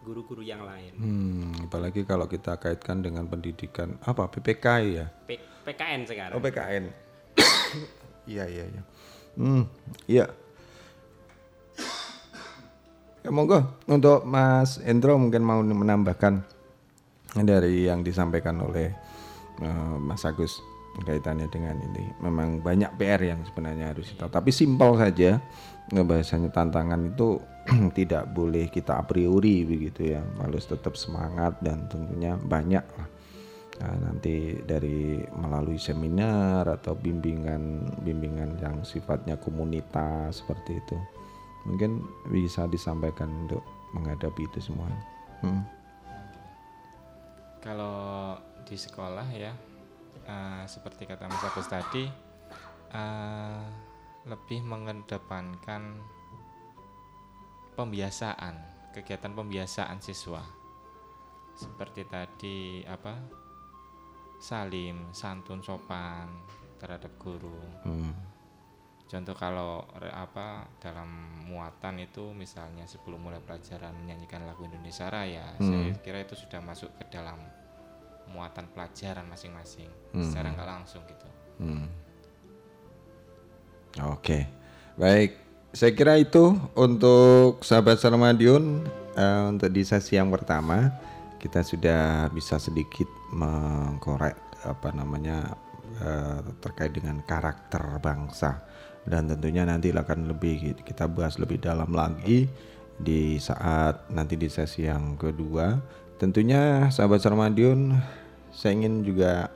guru-guru yang lain. Hmm, apalagi kalau kita kaitkan dengan pendidikan apa PPK ya? P PKN sekarang. Oh PKN. iya iya iya. Hmm, iya. Ya monggo untuk Mas Endro mungkin mau menambahkan dari yang disampaikan oleh uh, Mas Agus kaitannya dengan ini. Memang banyak PR yang sebenarnya harus kita, tapi simpel saja bahasanya tantangan itu tidak boleh kita a priori begitu ya, harus tetap semangat dan tentunya banyak lah. Nah, nanti dari melalui seminar atau bimbingan bimbingan yang sifatnya komunitas seperti itu mungkin bisa disampaikan untuk menghadapi itu semua. Hmm. Kalau di sekolah ya, uh, seperti kata Mas Agus tadi, uh, lebih mengedepankan pembiasaan, kegiatan pembiasaan siswa. Seperti tadi apa, salim, santun, sopan terhadap guru. Hmm contoh kalau apa dalam muatan itu misalnya sebelum mulai pelajaran menyanyikan lagu Indonesia Raya hmm. saya kira itu sudah masuk ke dalam muatan pelajaran masing-masing hmm. secara nggak langsung gitu hmm. oke baik saya kira itu untuk sahabat Sarmadion uh, untuk di sesi yang pertama kita sudah bisa sedikit mengkorek apa namanya uh, terkait dengan karakter bangsa dan tentunya nanti akan lebih kita bahas lebih dalam lagi di saat nanti di sesi yang kedua. Tentunya sahabat Sarmadion saya ingin juga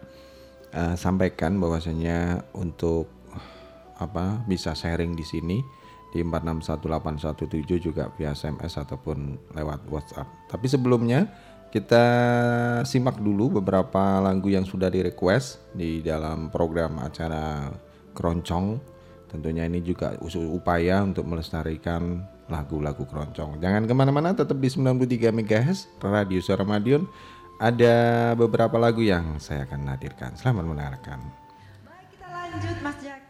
uh, sampaikan bahwasanya untuk apa bisa sharing di sini di 461817 juga via SMS ataupun lewat WhatsApp. Tapi sebelumnya kita simak dulu beberapa lagu yang sudah di request di dalam program acara Keroncong Tentunya ini juga upaya untuk melestarikan lagu-lagu keroncong. Jangan ke mana-mana, tetap di 93 MHz Radio Suara Madiun. Ada beberapa lagu yang saya akan hadirkan. Selamat mendengarkan. Baik, kita lanjut Mas Jack.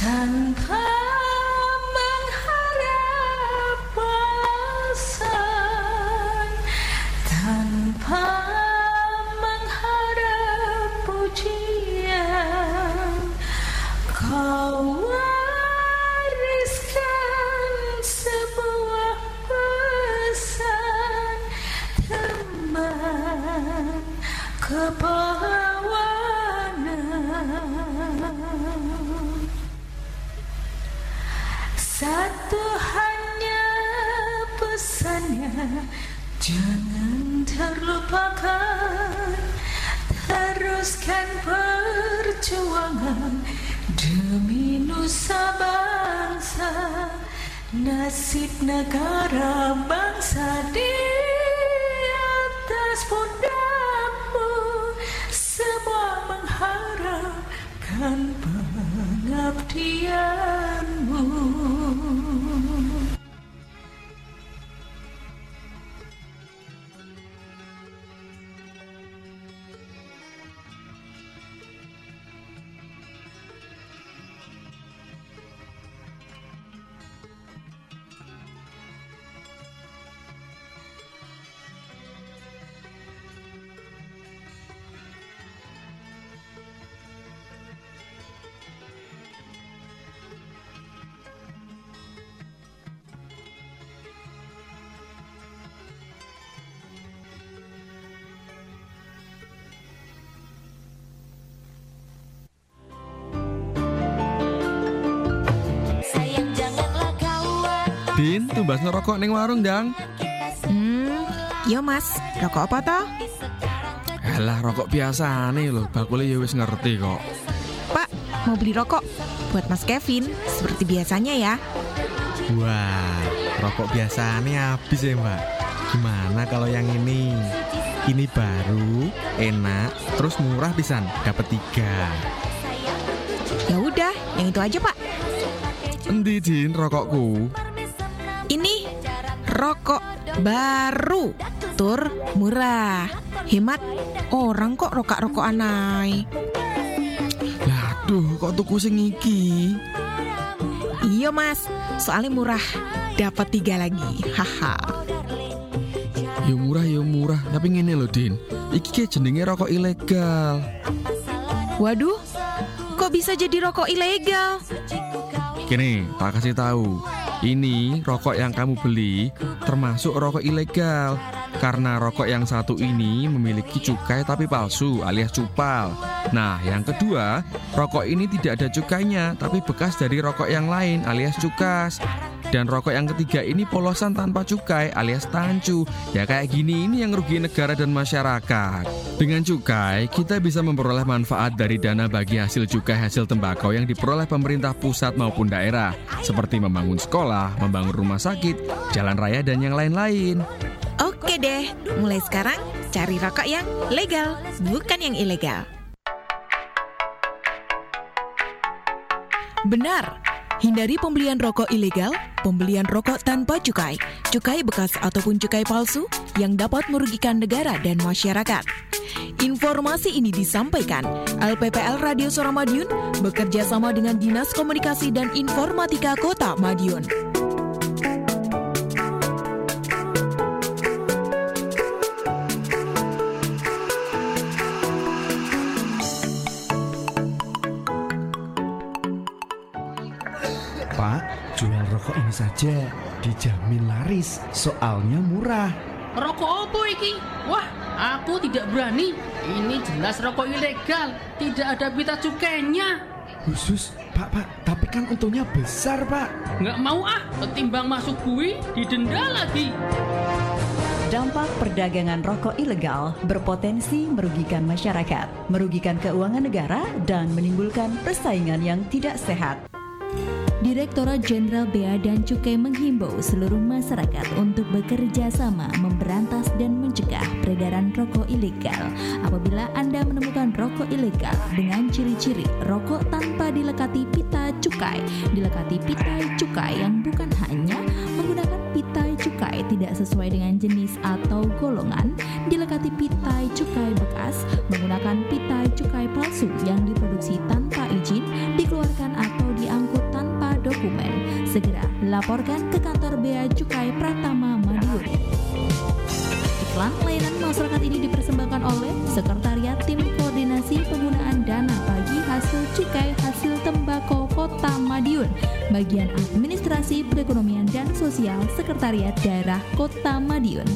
Tanpa mengharap Nasib negara bangsa di Tumbas ngerokok ning warung, Dang. Hmm, yo mas, rokok apa toh? Alah, rokok biasa nih loh. Bakule ya wis ngerti kok. Pak, mau beli rokok? Buat Mas Kevin, seperti biasanya ya. Wah, rokok biasa nih habis ya, Mbak. Gimana kalau yang ini? Ini baru, enak, terus murah pisan, dapat tiga. Ya udah, yang itu aja Pak. Endi rokokku? Rokok baru, tur murah, hemat orang kok rokok-rokok anai. Waduh, kok tuku sing iki? Iya mas, soalnya murah. Dapat tiga lagi, haha. Ya murah ya murah, tapi ngene loh Din. Iki kayak jenenge rokok ilegal. Waduh, kok bisa jadi rokok ilegal? Kini, tak kasih tahu. Ini rokok yang kamu beli termasuk rokok ilegal karena rokok yang satu ini memiliki cukai tapi palsu alias cupal. Nah, yang kedua, rokok ini tidak ada cukainya tapi bekas dari rokok yang lain alias cukas. Dan rokok yang ketiga ini polosan tanpa cukai alias tancu. Ya kayak gini ini yang rugi negara dan masyarakat. Dengan cukai, kita bisa memperoleh manfaat dari dana bagi hasil cukai hasil tembakau yang diperoleh pemerintah pusat maupun daerah. Seperti membangun sekolah, membangun rumah sakit, jalan raya, dan yang lain-lain. Oke deh, mulai sekarang cari rokok yang legal, bukan yang ilegal. Benar, hindari pembelian rokok ilegal, pembelian rokok tanpa cukai, cukai bekas ataupun cukai palsu yang dapat merugikan negara dan masyarakat. Informasi ini disampaikan LPPL Radio Suara Madiun bekerja sama dengan Dinas Komunikasi dan Informatika Kota Madiun. Saja dijamin laris, soalnya murah. Rokok apa iki? Wah, aku tidak berani. Ini jelas rokok ilegal, tidak ada pita cukainya. Khusus, Pak, Pak, tapi kan untungnya besar, Pak. Nggak mau ah, ketimbang masuk bui, didenda lagi. Dampak perdagangan rokok ilegal berpotensi merugikan masyarakat, merugikan keuangan negara, dan menimbulkan persaingan yang tidak sehat. Direktorat Jenderal Bea dan Cukai menghimbau seluruh masyarakat untuk bekerja sama memberantas dan mencegah peredaran rokok ilegal. Apabila Anda menemukan rokok ilegal dengan ciri-ciri rokok tanpa dilekati pita cukai, dilekati pita cukai yang bukan hanya menggunakan pita cukai tidak sesuai dengan jenis atau golongan, dilekati pita cukai bekas, menggunakan pita cukai palsu yang diproduksi tanpa segera laporkan ke kantor Bea Cukai Pratama Madiun. Iklan layanan masyarakat ini dipersembahkan oleh Sekretariat Tim Koordinasi Penggunaan Dana bagi Hasil Cukai Hasil Tembakau Kota Madiun, Bagian Administrasi Perekonomian dan Sosial Sekretariat Daerah Kota Madiun.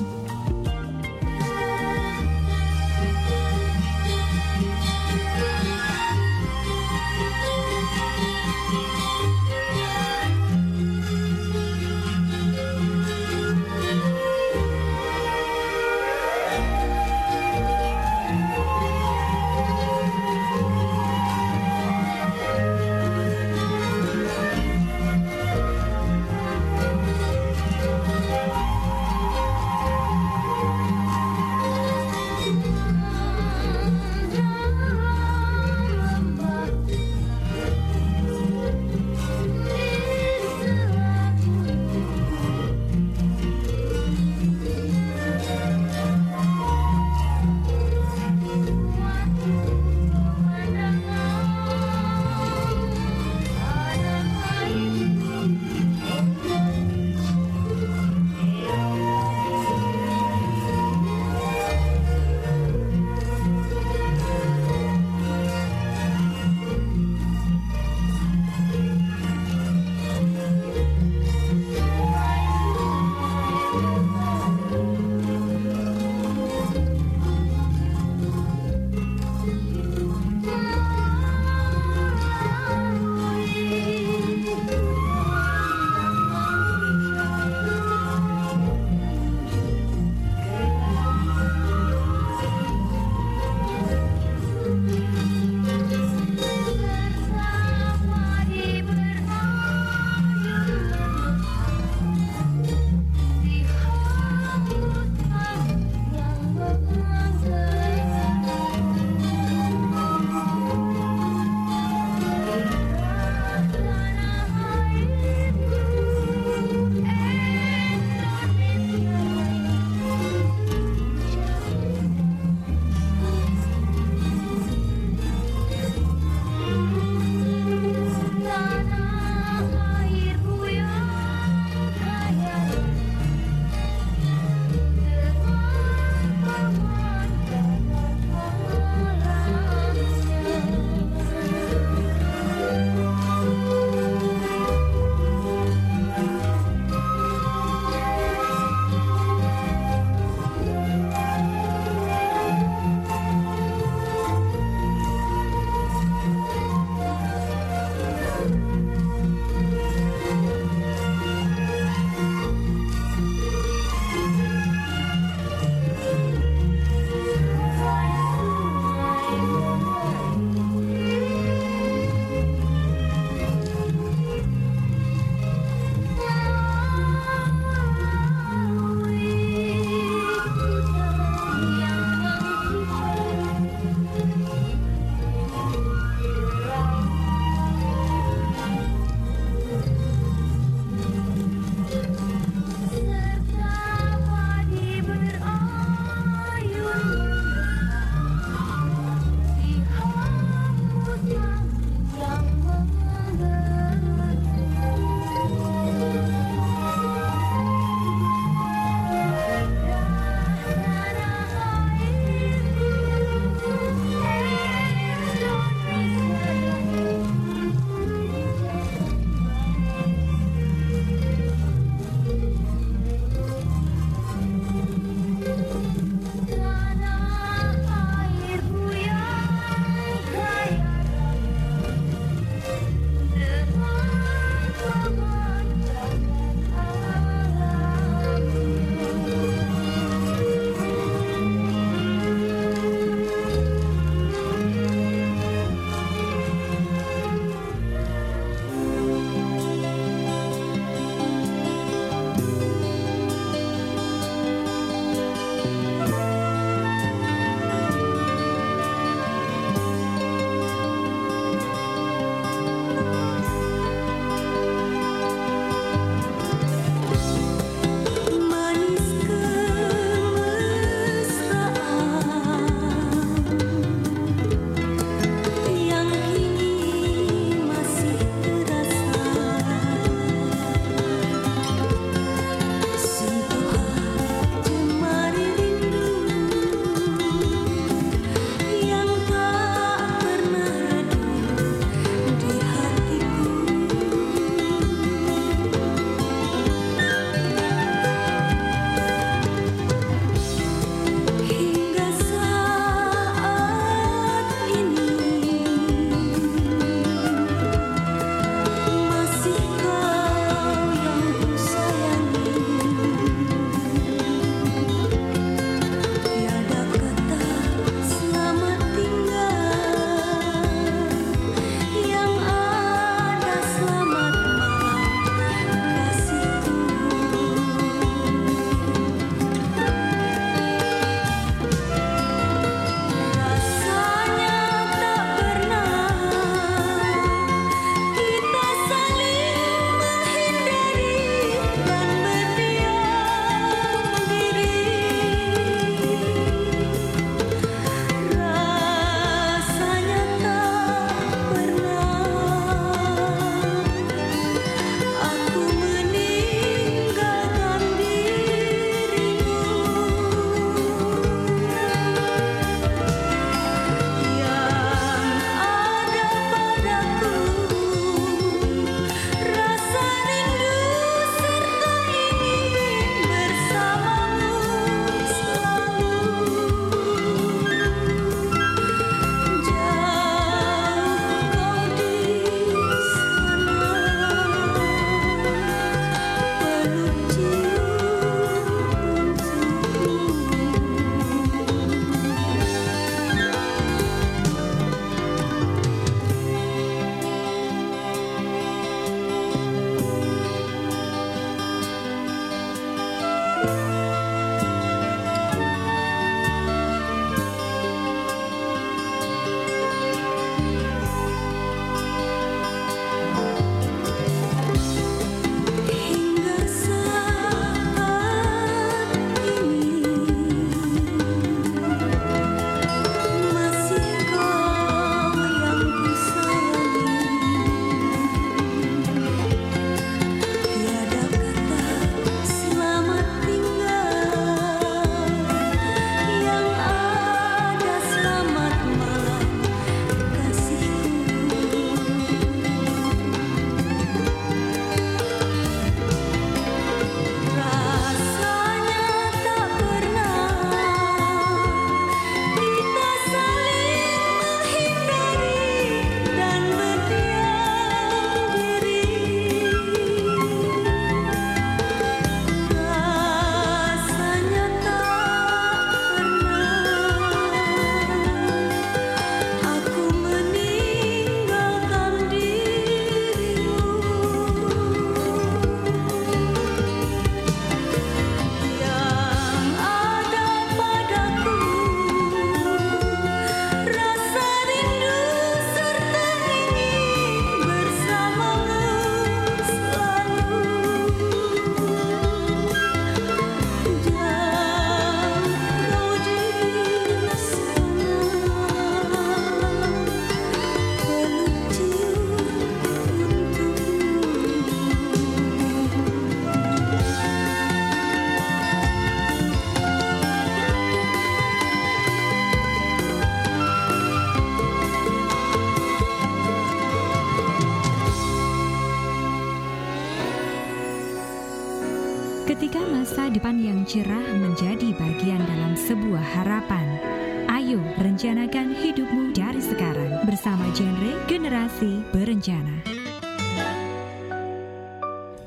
Ketika masa depan yang cerah menjadi bagian dalam sebuah harapan, ayo rencanakan hidupmu dari sekarang bersama genre Generasi Berencana.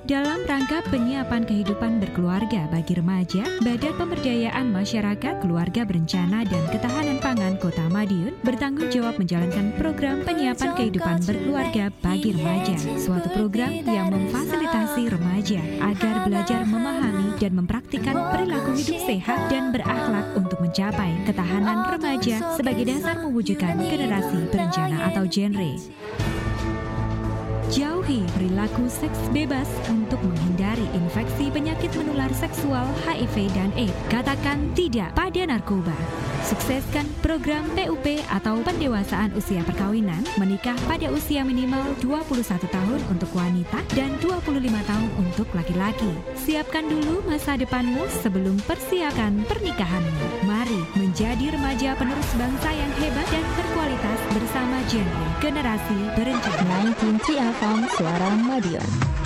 Dalam rangka penyiapan kehidupan berkeluarga bagi remaja, Badan Pemberdayaan Masyarakat Keluarga Berencana dan Ketahanan Pangan Kota Madiun bertanggung jawab menjalankan program penyiapan kehidupan berkeluarga bagi remaja, suatu program yang memfasilitasi remaja agar belajar memahami dan mempraktikkan perilaku hidup sehat dan berakhlak untuk mencapai ketahanan remaja sebagai dasar mewujudkan generasi berencana atau genre. Jauhi perilaku seks bebas untuk menghindari infeksi penyakit menular seksual HIV dan AIDS. Katakan tidak pada narkoba. Sukseskan program PUP atau pendewasaan usia perkawinan menikah pada usia minimal 21 tahun untuk wanita dan 25 tahun untuk laki-laki. Siapkan dulu masa depanmu sebelum persiapkan pernikahanmu. Mari menjadi remaja penerus bangsa yang hebat dan berkualitas bersama genre generasi berencana 19 TFM Suara Madiun.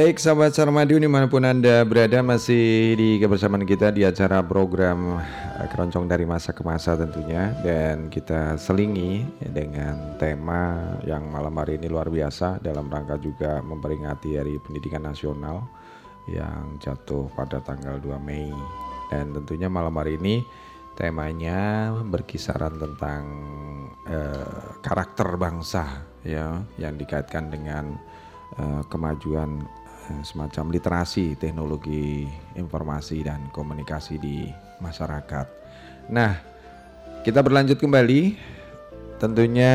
Baik sahabat Sarmadiun di mana pun Anda berada masih di kebersamaan kita di acara program eh, Keroncong dari Masa ke Masa tentunya. Dan kita selingi dengan tema yang malam hari ini luar biasa Dalam rangka juga memperingati Hari Pendidikan Nasional Yang jatuh pada tanggal 2 Mei. Dan tentunya malam hari ini temanya berkisaran tentang uh, karakter bangsa ya yang dikaitkan dengan uh, kemajuan Eh, semacam literasi teknologi informasi dan komunikasi di masyarakat. Nah, kita berlanjut kembali. Tentunya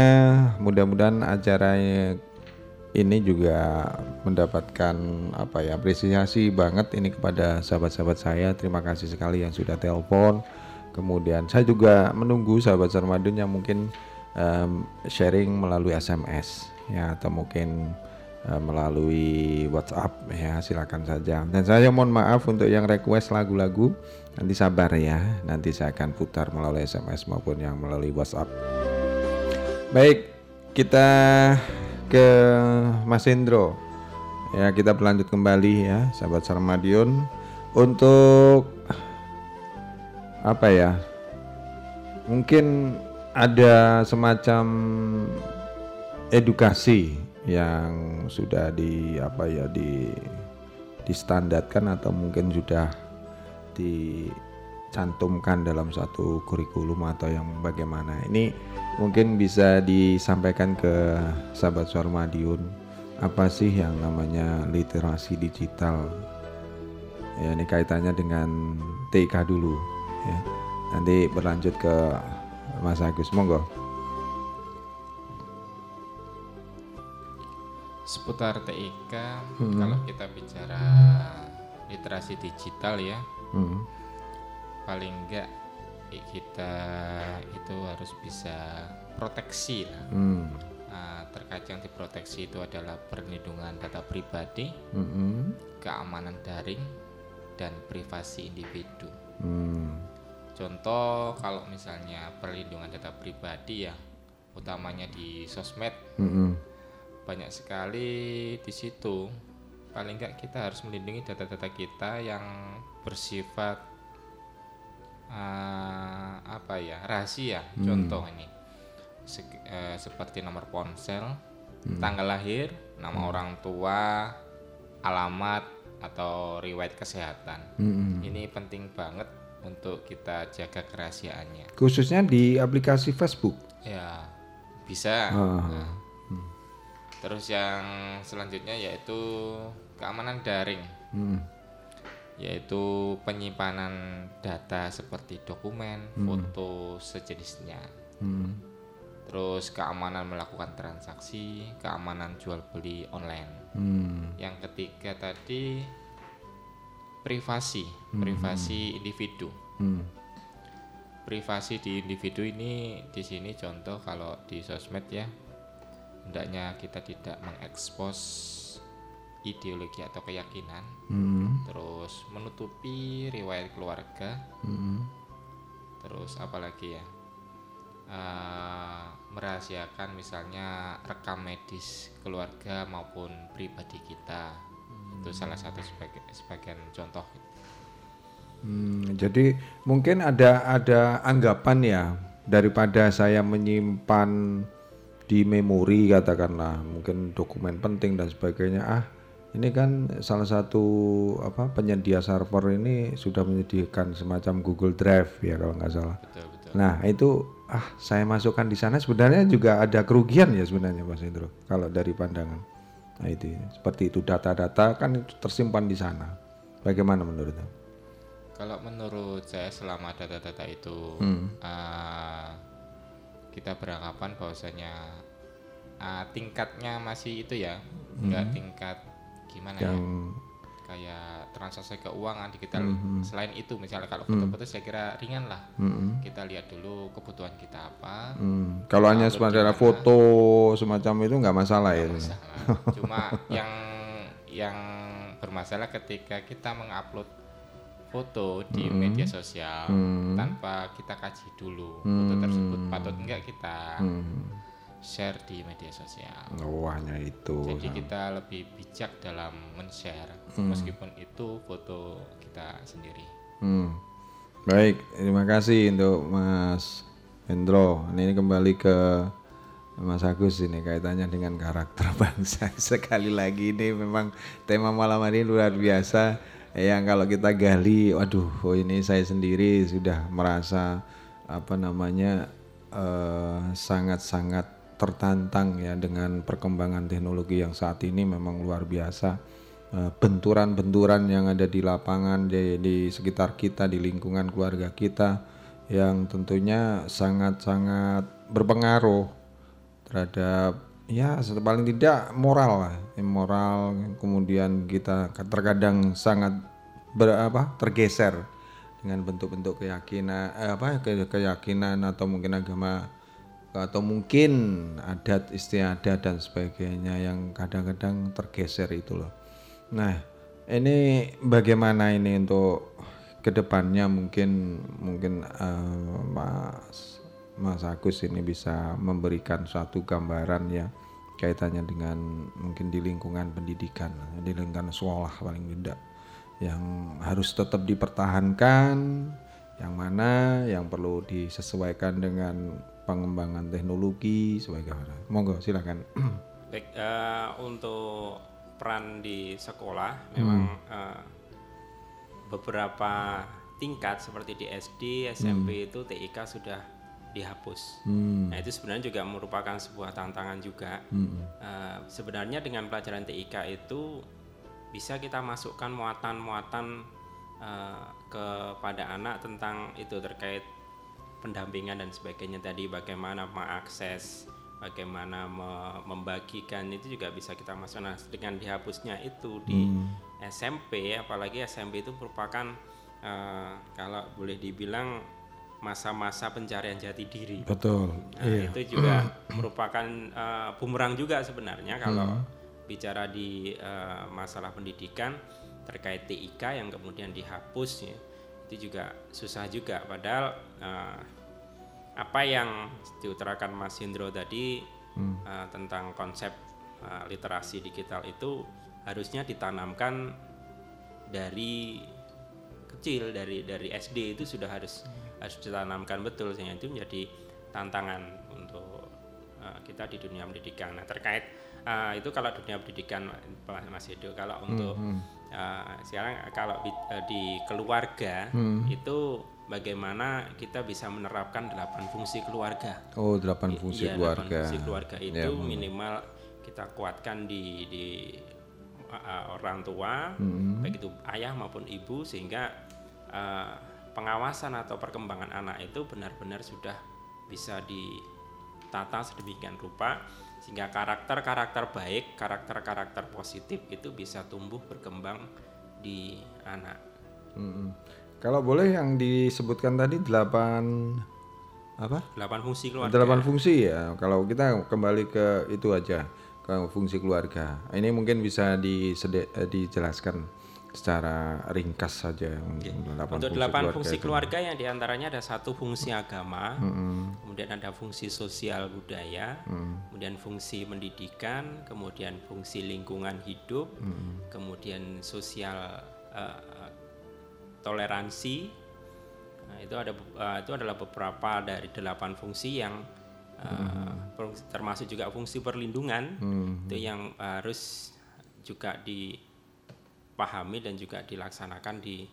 mudah-mudahan acara ini juga mendapatkan apa ya apresiasi banget ini kepada sahabat-sahabat saya. Terima kasih sekali yang sudah telepon. Kemudian saya juga menunggu sahabat Sarmadun yang mungkin um, sharing melalui SMS ya atau mungkin Eh, melalui WhatsApp ya silakan saja. Dan saya mohon maaf untuk yang request lagu-lagu. Nanti sabar ya. Nanti saya akan putar melalui SMS maupun yang melalui WhatsApp. Baik kita ke Mas Indro. Ya kita berlanjut kembali ya sahabat Sarmadion. Untuk apa ya mungkin ada semacam edukasi yang sudah di apa ya di distandarkan atau mungkin sudah dicantumkan dalam satu kurikulum atau yang bagaimana. Ini mungkin bisa disampaikan ke sahabat suara Madiun apa sih yang namanya literasi digital? Ya ini kaitannya dengan TK dulu ya. Nanti berlanjut ke Mas Agus. Monggo seputar TIK hmm. kalau kita bicara literasi digital ya hmm. paling enggak kita itu harus bisa proteksi lah hmm. nah, terkait yang diproteksi itu adalah perlindungan data pribadi hmm. keamanan daring dan privasi individu hmm. contoh kalau misalnya perlindungan data pribadi ya utamanya di sosmed hmm banyak sekali di situ paling enggak kita harus melindungi data-data kita yang bersifat uh, apa ya rahasia hmm. contoh ini Se uh, seperti nomor ponsel hmm. tanggal lahir nama hmm. orang tua alamat atau riwayat kesehatan hmm. ini penting banget untuk kita jaga kerahasiaannya khususnya di aplikasi Facebook ya bisa uh. nah. Terus yang selanjutnya yaitu keamanan daring hmm. yaitu penyimpanan data seperti dokumen hmm. foto sejenisnya hmm terus keamanan melakukan transaksi, keamanan jual beli online. Hmm. Yang ketiga tadi privasi, hmm. privasi individu. Hmm. Privasi di individu ini di sini contoh kalau di sosmed ya, hendaknya kita tidak mengekspos ideologi atau keyakinan, hmm. terus menutupi riwayat keluarga, hmm. terus apalagi ya, uh, merahasiakan misalnya rekam medis keluarga maupun pribadi kita hmm. itu salah satu sebagai sebagian contoh hmm, jadi mungkin ada ada anggapan ya daripada saya menyimpan di memori katakanlah mungkin dokumen penting dan sebagainya ah ini kan salah satu apa penyedia server ini sudah menyediakan semacam Google Drive ya kalau nggak salah. Betul, betul. Nah itu ah saya masukkan di sana sebenarnya juga ada kerugian ya sebenarnya Mas Indro kalau dari pandangan nah itu seperti itu data-data kan itu tersimpan di sana bagaimana menurut kalau menurut saya selama data-data itu hmm. uh, kita beranggapan bahwasanya uh, tingkatnya masih itu ya hmm. nggak tingkat gimana yang ya kayak transaksi keuangan digital mm-hmm. selain itu misalnya kalau mm. foto-foto mm. saya kira ringan lah mm-hmm. kita lihat dulu kebutuhan kita apa mm. kalau hanya semacam foto semacam itu nggak masalah gak ya masalah. cuma yang yang bermasalah ketika kita mengupload foto di mm. media sosial mm. tanpa kita kaji dulu mm. foto tersebut patut enggak kita mm share di media sosial. Oh, hanya itu. Jadi kita lebih bijak dalam men-share hmm. meskipun itu foto kita sendiri. Hmm. Baik, terima kasih untuk Mas Hendro. Ini kembali ke Mas Agus ini kaitannya dengan karakter bangsa. Sekali lagi ini memang tema malam hari luar biasa. Yang kalau kita gali, waduh, oh ini saya sendiri sudah merasa apa namanya eh, sangat-sangat uh, tertantang ya dengan perkembangan teknologi yang saat ini memang luar biasa. Eh, benturan-benturan yang ada di lapangan di, di sekitar kita di lingkungan keluarga kita yang tentunya sangat-sangat berpengaruh terhadap ya paling tidak moral lah moral kemudian kita terkadang sangat berapa tergeser dengan bentuk-bentuk keyakinan eh, apa keyakinan atau mungkin agama atau mungkin adat istiadat dan sebagainya yang kadang-kadang tergeser itu loh. Nah, ini bagaimana ini untuk ke depannya mungkin mungkin uh, Mas Mas Agus ini bisa memberikan suatu gambaran ya kaitannya dengan mungkin di lingkungan pendidikan, di lingkungan sekolah paling tidak yang harus tetap dipertahankan, yang mana yang perlu disesuaikan dengan pengembangan teknologi sebagai mana? Monggo silakan. Baik uh, untuk peran di sekolah memang hmm. uh, beberapa tingkat seperti di SD, SMP hmm. itu TIK sudah dihapus. Hmm. Nah itu sebenarnya juga merupakan sebuah tantangan juga. Hmm. Uh, sebenarnya dengan pelajaran TIK itu bisa kita masukkan muatan-muatan uh, kepada anak tentang itu terkait pendampingan dan sebagainya tadi bagaimana mengakses bagaimana me membagikan itu juga bisa kita masuk nah dengan dihapusnya itu di hmm. SMP apalagi SMP itu merupakan uh, kalau boleh dibilang masa-masa pencarian jati diri betul nah, iya. itu juga merupakan uh, bumerang juga sebenarnya kalau hmm. bicara di uh, masalah pendidikan terkait TIK yang kemudian dihapus ya itu juga susah juga padahal uh, apa yang diutarakan Mas Indro tadi hmm. uh, tentang konsep uh, literasi digital itu harusnya ditanamkan dari kecil dari dari SD itu sudah harus harus ditanamkan betul sehingga itu menjadi tantangan untuk uh, kita di dunia pendidikan. Nah terkait uh, itu kalau dunia pendidikan Mas Edo kalau untuk hmm, hmm. Uh, sekarang kalau di, uh, di keluarga hmm. itu bagaimana kita bisa menerapkan delapan fungsi keluarga. Oh, delapan fungsi iya, keluarga. Fungsi keluarga itu ya, minimal kita kuatkan di di uh, orang tua, hmm. baik itu ayah maupun ibu sehingga uh, pengawasan atau perkembangan anak itu benar-benar sudah bisa ditata sedemikian rupa sehingga karakter-karakter baik, karakter-karakter positif itu bisa tumbuh berkembang di anak. Hmm. Kalau boleh yang disebutkan tadi delapan apa? Delapan fungsi keluarga. Delapan fungsi ya. Kalau kita kembali ke itu aja ke fungsi keluarga. Ini mungkin bisa eh, dijelaskan secara ringkas saja delapan untuk delapan fungsi keluarga yang di antaranya ada satu fungsi agama, hmm. kemudian ada fungsi sosial budaya, hmm. kemudian fungsi pendidikan, kemudian fungsi lingkungan hidup, hmm. kemudian sosial uh, toleransi. Nah, itu ada uh, itu adalah beberapa dari delapan fungsi yang uh, hmm. termasuk juga fungsi perlindungan hmm. itu yang harus juga di dipahami dan juga dilaksanakan di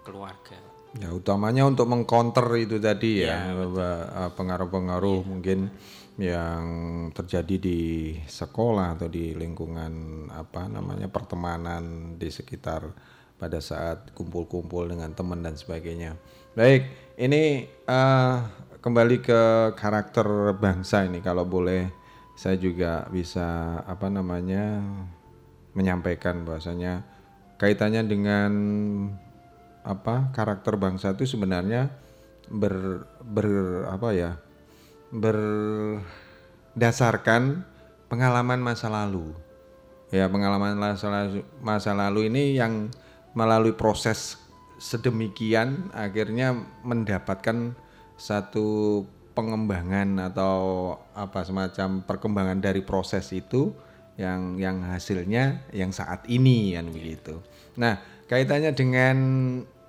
keluarga. Ya utamanya untuk mengcounter itu tadi ya, ya pengaruh-pengaruh ya. mungkin yang terjadi di sekolah atau di lingkungan apa namanya pertemanan di sekitar pada saat kumpul-kumpul dengan teman dan sebagainya. Baik, ini uh, kembali ke karakter bangsa ini kalau boleh saya juga bisa apa namanya menyampaikan bahwasanya kaitannya dengan apa karakter bangsa itu sebenarnya ber, ber apa ya berdasarkan pengalaman masa lalu. Ya pengalaman masa lalu, masa lalu ini yang melalui proses sedemikian akhirnya mendapatkan satu pengembangan atau apa semacam perkembangan dari proses itu yang yang hasilnya yang saat ini kan begitu. Nah, kaitannya dengan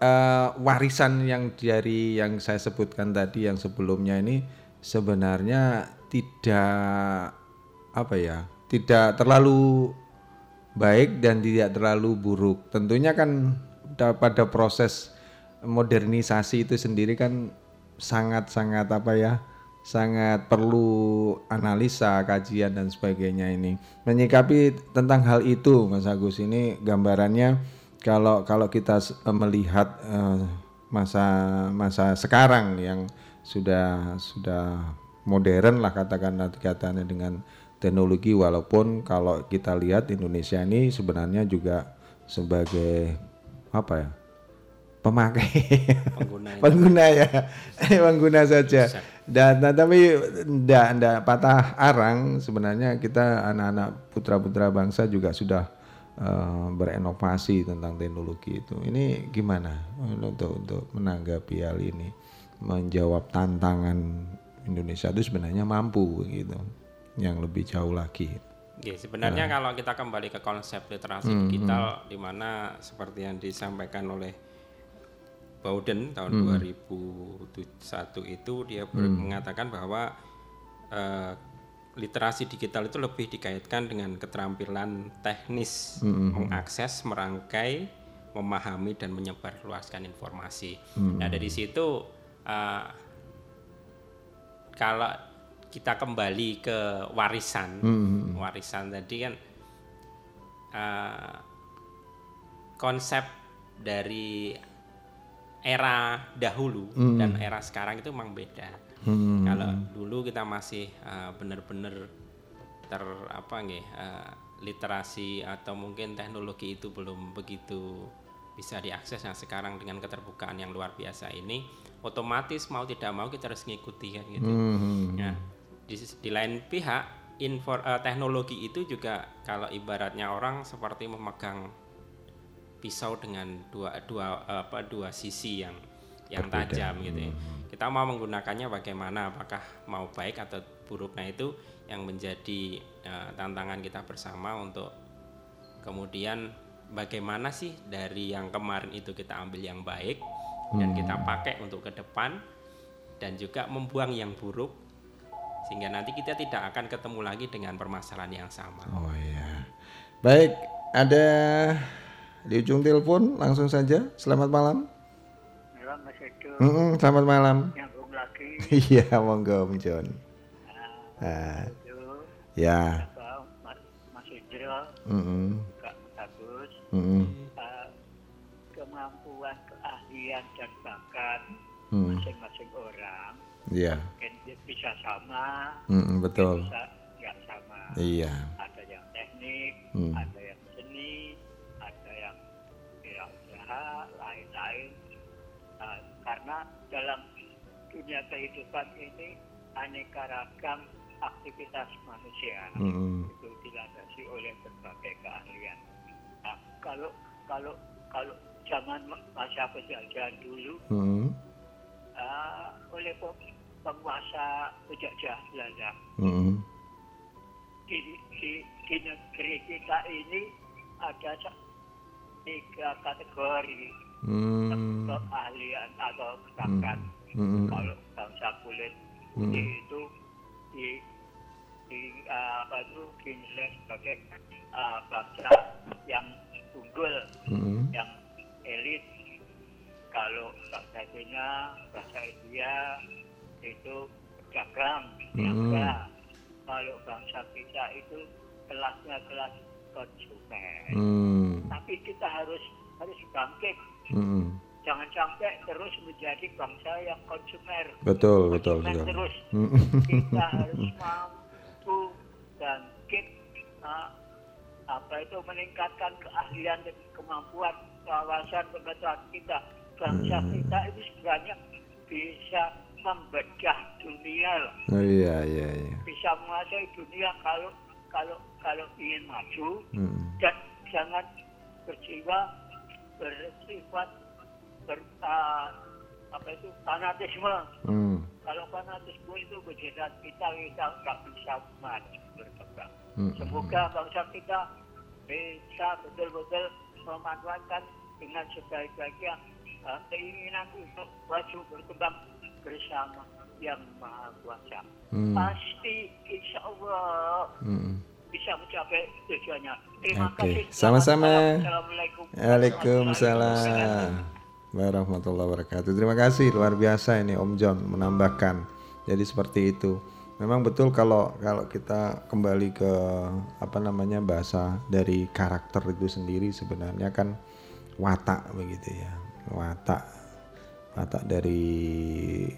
uh, warisan yang dari yang saya sebutkan tadi yang sebelumnya ini sebenarnya tidak apa ya, tidak terlalu baik dan tidak terlalu buruk. Tentunya kan pada proses modernisasi itu sendiri kan sangat-sangat apa ya? Sangat perlu analisa, kajian dan sebagainya ini. Menyikapi tentang hal itu, Mas Agus ini gambarannya kalau kalau kita eh, melihat uh, masa masa sekarang yang sudah sudah modern lah katakanlah katanya dengan teknologi walaupun kalau kita lihat Indonesia ini sebenarnya juga sebagai apa ya pemakai. Pengguna, pengguna ya. Pengguna saja dan nah, tapi ndak ndak patah arang sebenarnya kita anak-anak putra-putra bangsa juga sudah uh, berinovasi tentang teknologi itu. Ini gimana untuk untuk menanggapi hal ini? Menjawab tantangan Indonesia itu sebenarnya mampu gitu. Yang lebih jauh lagi. Ya, sebenarnya nah. kalau kita kembali ke konsep literasi hmm, digital hmm. di mana seperti yang disampaikan oleh Bowden tahun hmm. 2001 itu dia hmm. mengatakan bahwa uh, literasi digital itu lebih dikaitkan dengan keterampilan teknis hmm. mengakses, merangkai, memahami dan menyebarluaskan informasi. Hmm. Nah dari situ uh, kalau kita kembali ke warisan, hmm. warisan tadi kan uh, konsep dari era dahulu hmm. dan era sekarang itu memang beda. Hmm. Kalau dulu kita masih uh, benar-benar ter apa nih uh, literasi atau mungkin teknologi itu belum begitu bisa diakses. Nah sekarang dengan keterbukaan yang luar biasa ini, otomatis mau tidak mau kita harus mengikuti kan gitu. Hmm. Nah di, di lain pihak info, uh, teknologi itu juga kalau ibaratnya orang seperti memegang pisau dengan dua dua apa dua sisi yang yang Berbeda. tajam gitu ya. Hmm. Kita mau menggunakannya bagaimana apakah mau baik atau buruk. Nah, itu yang menjadi uh, tantangan kita bersama untuk kemudian bagaimana sih dari yang kemarin itu kita ambil yang baik dan kita Hmm. pakai untuk ke depan dan juga membuang yang buruk sehingga nanti kita tidak akan ketemu lagi dengan permasalahan yang sama. Oh iya. Baik, ada di ujung telepon langsung saja. Selamat malam. Malam Mas Edo. Mm-mm, selamat malam. Nyambung lagi. Iya, monggo Om John. Ah, Itu ya. Mas Mas Indro, Mm-mm. Kak Bagus, Mm-mm. eh, kemampuan, keahlian dan bakat Hmm. masing-masing orang Iya. mungkin dia bisa sama, Mm-mm, betul. bisa nggak sama. Iya. Ada yang teknik, Hmm. ada dalam dunia kehidupan ini aneka ragam aktivitas manusia Mm-mm. itu dilandasi oleh berbagai keahlian. Nah, kalau kalau kalau zaman masa penjajahan dulu Mm-mm. ah, oleh penguasa penjajah Belanda Mm-mm. di, di, di negeri kita ini ada tiga kategori Hmm. keahlian atau bakat. Mm-mm. Kalau bangsa kulit Hmm. itu di di ah, apa itu dinilai sebagai ah, bangsa yang unggul, Mm-mm. yang elit. Kalau bangsa Cina, bangsa India itu dagang, Hmm. Kalau bangsa kita itu kelasnya kelas konsumen. Hmm. Tapi kita harus harus bangkit. Mm-mm. Jangan sampai terus menjadi bangsa yang konsumer. Betul, betul, Konsumen betul. terus. Kita harus mampu bangkit ah, apa itu meningkatkan keahlian dan kemampuan wawasan pengetahuan kita. Bangsa Hmm. kita itu sebenarnya bisa membedah dunia loh. Oh iya, iya, iya. bisa menguasai dunia kalau kalau kalau ingin maju Mm-mm. dan jangan berjiwa bersifat ber, ah, apa itu fanatisme. Mm. Kalau fanatisme itu menjerat kita kita nggak bisa maju berkembang. Mm-mm. Semoga bangsa kita bisa betul-betul memanfaatkan dengan sebaik-baiknya ah, keinginan untuk maju berkembang bersama yang maha kuasa. Hmm. Pasti insya Allah Mm-mm. Bisa mencapai tujuannya. Terima Oke, kasih. sama-sama. Assalamualaikum. Waalaikumsalam warahmatullahi wabarakatuh. Terima kasih luar biasa ini Om John menambahkan. Jadi seperti itu. Memang betul kalau kalau kita kembali ke apa namanya bahasa dari karakter itu sendiri sebenarnya kan watak begitu ya. Watak watak dari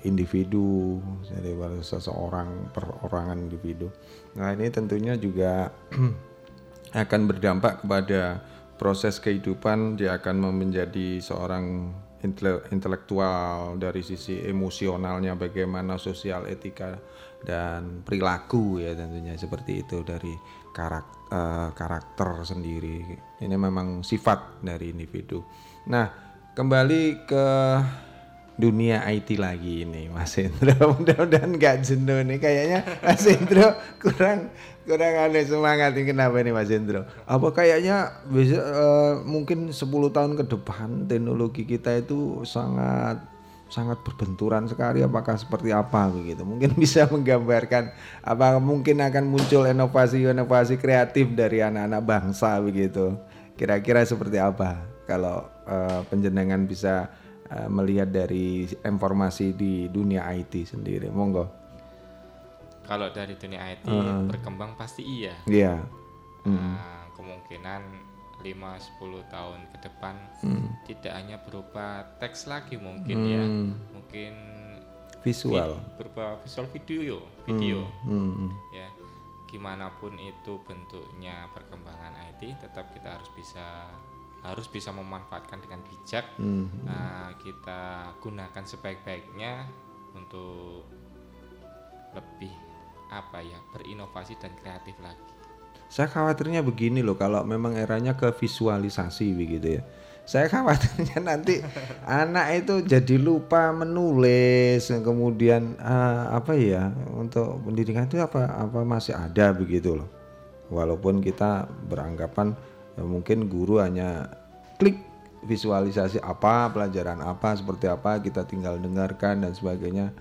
individu dari seseorang perorangan individu. Nah, ini tentunya juga akan berdampak kepada proses kehidupan. Dia akan menjadi seorang intele- intelektual dari sisi emosionalnya bagaimana sosial etika dan perilaku ya tentunya seperti itu dari karak- eh, karakter sendiri. Ini memang sifat dari individu. Nah kembali ke dunia IT lagi ini Mas Hendro mudah-mudahan nggak jenuh nih. Kayaknya Mas Hendro kurang kurang ada semangat ini. Kenapa nih Mas Hendro apa kayaknya bisa eh, mungkin 10 tahun ke depan teknologi kita itu sangat sangat berbenturan sekali. Apakah seperti apa begitu? Mungkin bisa menggambarkan apa mungkin akan muncul inovasi-inovasi kreatif dari anak-anak bangsa begitu. Kira-kira seperti apa kalau eh, penjenengan bisa eh, melihat dari informasi di dunia IT sendiri monggo Kalau dari dunia IT Hmm. berkembang pasti iya. Iya. Nah, kemungkinan 5-10 tahun ke depan Hmm. tidak hanya berupa teks lagi mungkin ya, Hmm. mungkin Visual. vi- berupa visual video, video. Hmm. Ya, gimana pun itu bentuknya perkembangan IT, tetap kita harus bisa harus bisa memanfaatkan dengan bijak. Hmm. Nah, kita gunakan sebaik-baiknya untuk lebih apa ya berinovasi dan kreatif lagi. Saya khawatirnya begini loh kalau memang eranya ke visualisasi begitu ya. Saya khawatirnya nanti anak itu jadi lupa menulis kemudian ah, apa ya untuk pendidikan itu apa apa masih ada begitu loh. Walaupun kita beranggapan ya mungkin guru hanya klik visualisasi apa pelajaran apa seperti apa kita tinggal dengarkan dan sebagainya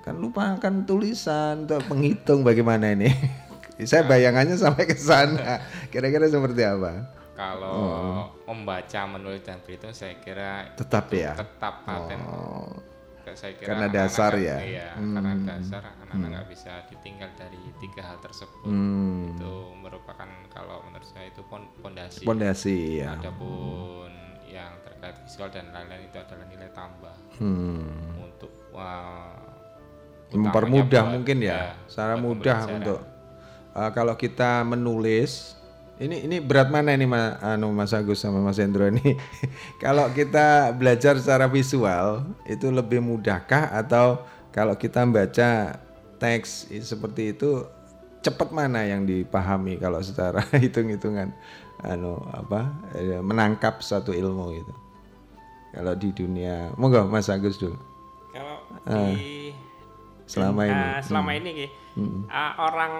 kan lupa kan tulisan untuk penghitung bagaimana ini saya bayangannya sampai ke sana kira-kira seperti apa kalau oh. membaca menulis dan berhitung saya kira tetap ya tetap paten oh. saya kira karena dasar anak, ya iya, hmm. karena dasar anak-anak nggak hmm. bisa ditinggal dari tiga hal tersebut hmm. itu merupakan kalau menurut saya itu pondasi. Pondasi ya adapun yang terkait visual dan lain-lain itu adalah nilai tambah. Hmm. untuk wah, mempermudah mungkin ya, ya secara mudah untuk uh, kalau kita menulis ini ini berat mana ini Mas, anu Mas Agus sama Mas Hendro ini? kalau kita belajar secara visual itu lebih mudahkah? Atau kalau kita membaca teks seperti itu cepat mana yang dipahami kalau secara hitung-hitungan anu apa eh, menangkap satu ilmu gitu. Kalau di dunia, monggo Mas Agus dulu. Kalau uh, di selama ini uh, selama hmm. ini hmm. uh, orang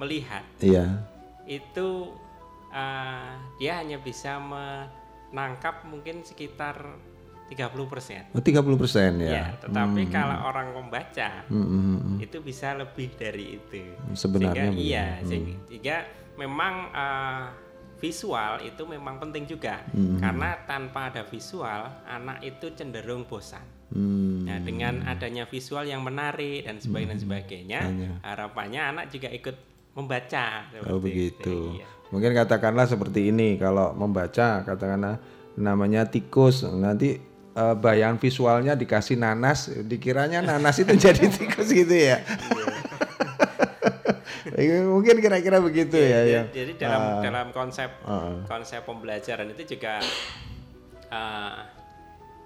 melihat. Iya itu uh, dia hanya bisa menangkap mungkin sekitar 30 persen. Oh, 30 persen ya. ya tetapi hmm. kalau orang membaca hmm, hmm, hmm, hmm. itu bisa lebih dari itu. Sebenarnya sehingga, iya, hmm. sehingga memang uh, visual itu memang penting juga hmm. karena tanpa ada visual anak itu cenderung bosan. Hmm. Nah, dengan adanya visual yang menarik dan sebagainya, hmm. sebagainya, harapannya anak juga ikut membaca. Oh begitu. Iya. Mungkin katakanlah seperti ini kalau membaca katakanlah namanya tikus nanti uh, bayangan visualnya dikasih nanas dikiranya nanas itu jadi tikus gitu ya. Iya. Mungkin kira-kira begitu ya. ya, ya. Jadi dalam uh, dalam konsep uh, konsep pembelajaran itu juga uh,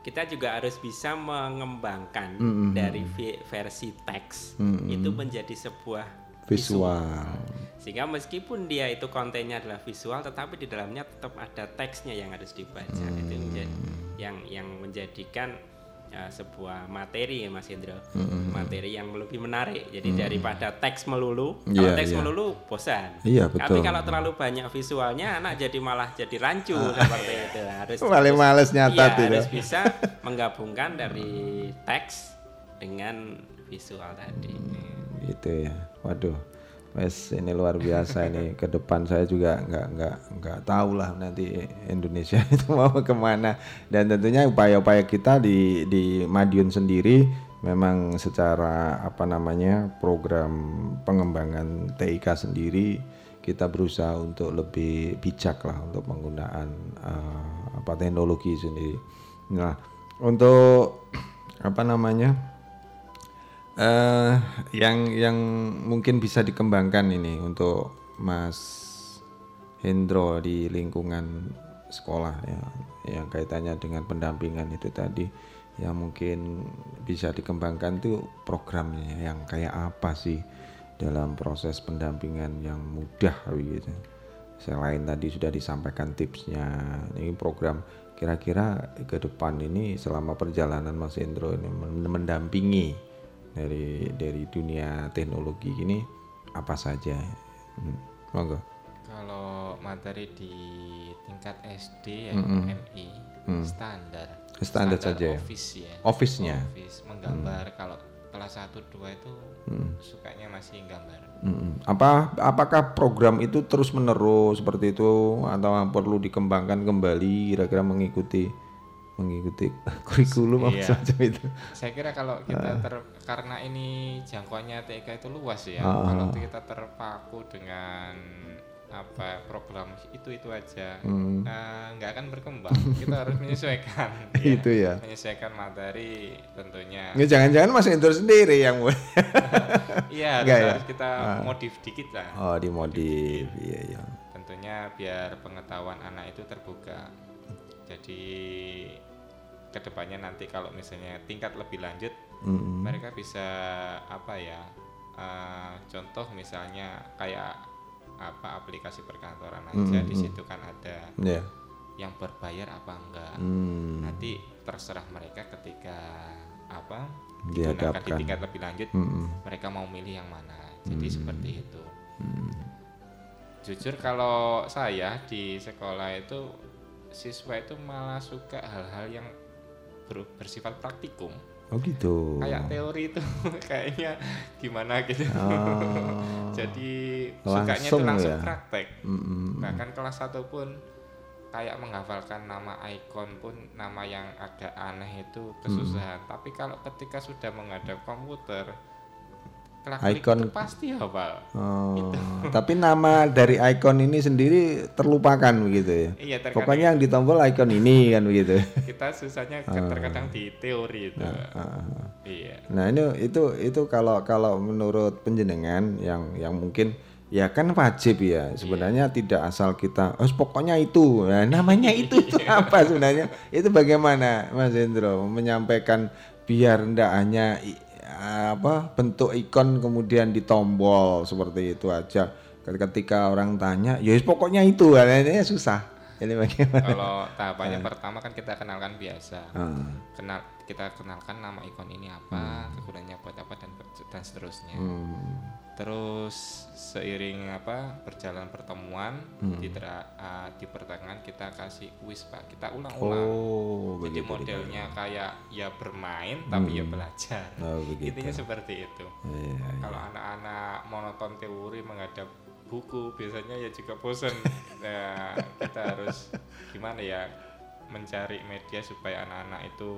kita juga harus bisa mengembangkan mm -hmm. dari versi teks mm -hmm. itu menjadi sebuah visual. Sehingga meskipun dia itu kontennya adalah visual, tetapi di dalamnya tetap ada teksnya yang harus dibaca. Hmm. Itu yang yang menjadikan uh, sebuah materi ya Mas Indro, hmm. materi yang lebih menarik. Jadi hmm. daripada teks melulu, yeah, kalau teks yeah. melulu bosan. Iya betul. Tapi kalau terlalu banyak visualnya, anak jadi malah jadi rancu ah. seperti itu. Harus paling males nyata iya, harus bisa menggabungkan dari teks dengan visual tadi. Hmm, gitu ya waduh wes ini luar biasa ini ke depan saya juga nggak nggak nggak tahu lah nanti Indonesia itu mau ke mana dan tentunya upaya-upaya kita di di Madiun sendiri memang secara apa namanya program pengembangan TIK sendiri kita berusaha untuk lebih bijak lah untuk penggunaan uh, apa teknologi sendiri. Nah untuk apa namanya uh, yang yang mungkin bisa dikembangkan ini untuk Mas Hendro di lingkungan sekolah ya yang kaitannya dengan pendampingan itu tadi yang mungkin bisa dikembangkan itu programnya yang kayak apa sih dalam proses pendampingan yang mudah gitu. Selain tadi sudah disampaikan tipsnya, ini program kira-kira ke depan ini selama perjalanan Mas Hendro ini mendampingi dari dari dunia teknologi ini apa saja? Hmm. Monggo. Kalau materi di tingkat SD ya mm -hmm. MI mm. standar. Standar, saja. Ya? Office ya. Office-nya. Office menggambar mm. kalau kelas 1 2 itu mm. sukanya masih gambar. Mm. Apa apakah program itu terus menerus seperti itu atau perlu dikembangkan kembali kira-kira mengikuti mengikuti kurikulum iya. semacam itu. Saya kira kalau kita ah. ter, karena ini jangkauannya TK itu luas ya. Uh. Kalau kita terpaku dengan apa program itu itu aja hmm. nah, nggak akan berkembang kita harus menyesuaikan ya. itu ya menyesuaikan materi tentunya ya, jangan-jangan Mas Indur sendiri yang iya harus, ya? harus kita uh. modif dikit lah oh dimodif iya iya tentunya biar pengetahuan anak itu terbuka jadi ke depannya nanti kalau misalnya tingkat lebih lanjut mm-hmm. mereka bisa apa ya uh, contoh misalnya kayak apa aplikasi perkantoran aja mm-hmm. di situ kan ada yeah. yang berbayar apa enggak mm. nanti terserah mereka ketika apa digunakan di tingkat lebih lanjut mm-hmm. mereka mau milih yang mana jadi mm-hmm. seperti itu mm. jujur kalau saya di sekolah itu siswa itu malah suka hal-hal yang ber, bersifat praktikum. Oh gitu. Kayak teori itu kayaknya gimana gitu. Oh. Jadi sukanya itu langsung ya? praktek. Mm -hmm. Bahkan kelas satu pun kayak menghafalkan nama ikon pun nama yang agak aneh itu kesusahan. Mm. Tapi kalau ketika sudah menghadap komputer Icon pasti hafal. Oh, gitu. Tapi nama dari icon ini sendiri terlupakan begitu ya. Iya, Pokoknya yang ditombol icon ini kan begitu. Kita susahnya oh. terkadang di teori itu. Nah, uh, iya. Nah, ini itu itu kalau kalau menurut penjenengan yang yang mungkin ya kan wajib ya sebenarnya iya. tidak asal kita oh pokoknya itu nah, namanya itu itu apa sebenarnya itu bagaimana Mas Hendro menyampaikan biar ndak hanya apa bentuk ikon kemudian ditombol seperti itu aja ketika orang tanya ya pokoknya itu ini susah ini bagaimana kalau tahapannya nah. pertama kan kita kenalkan biasa hmm. kenal kita kenalkan nama ikon ini apa hmm. kegunaannya buat apa dan dan seterusnya hmm terus seiring apa berjalan pertemuan hmm. di uh, di pertengahan kita kasih kuis pak kita ulang-ulang oh, jadi modelnya begitu. kayak ya bermain hmm. tapi ya hmm. belajar oh, intinya seperti itu ya, ya. kalau anak-anak monoton teori menghadap buku biasanya ya juga bosan nah, kita harus gimana ya mencari media supaya anak-anak itu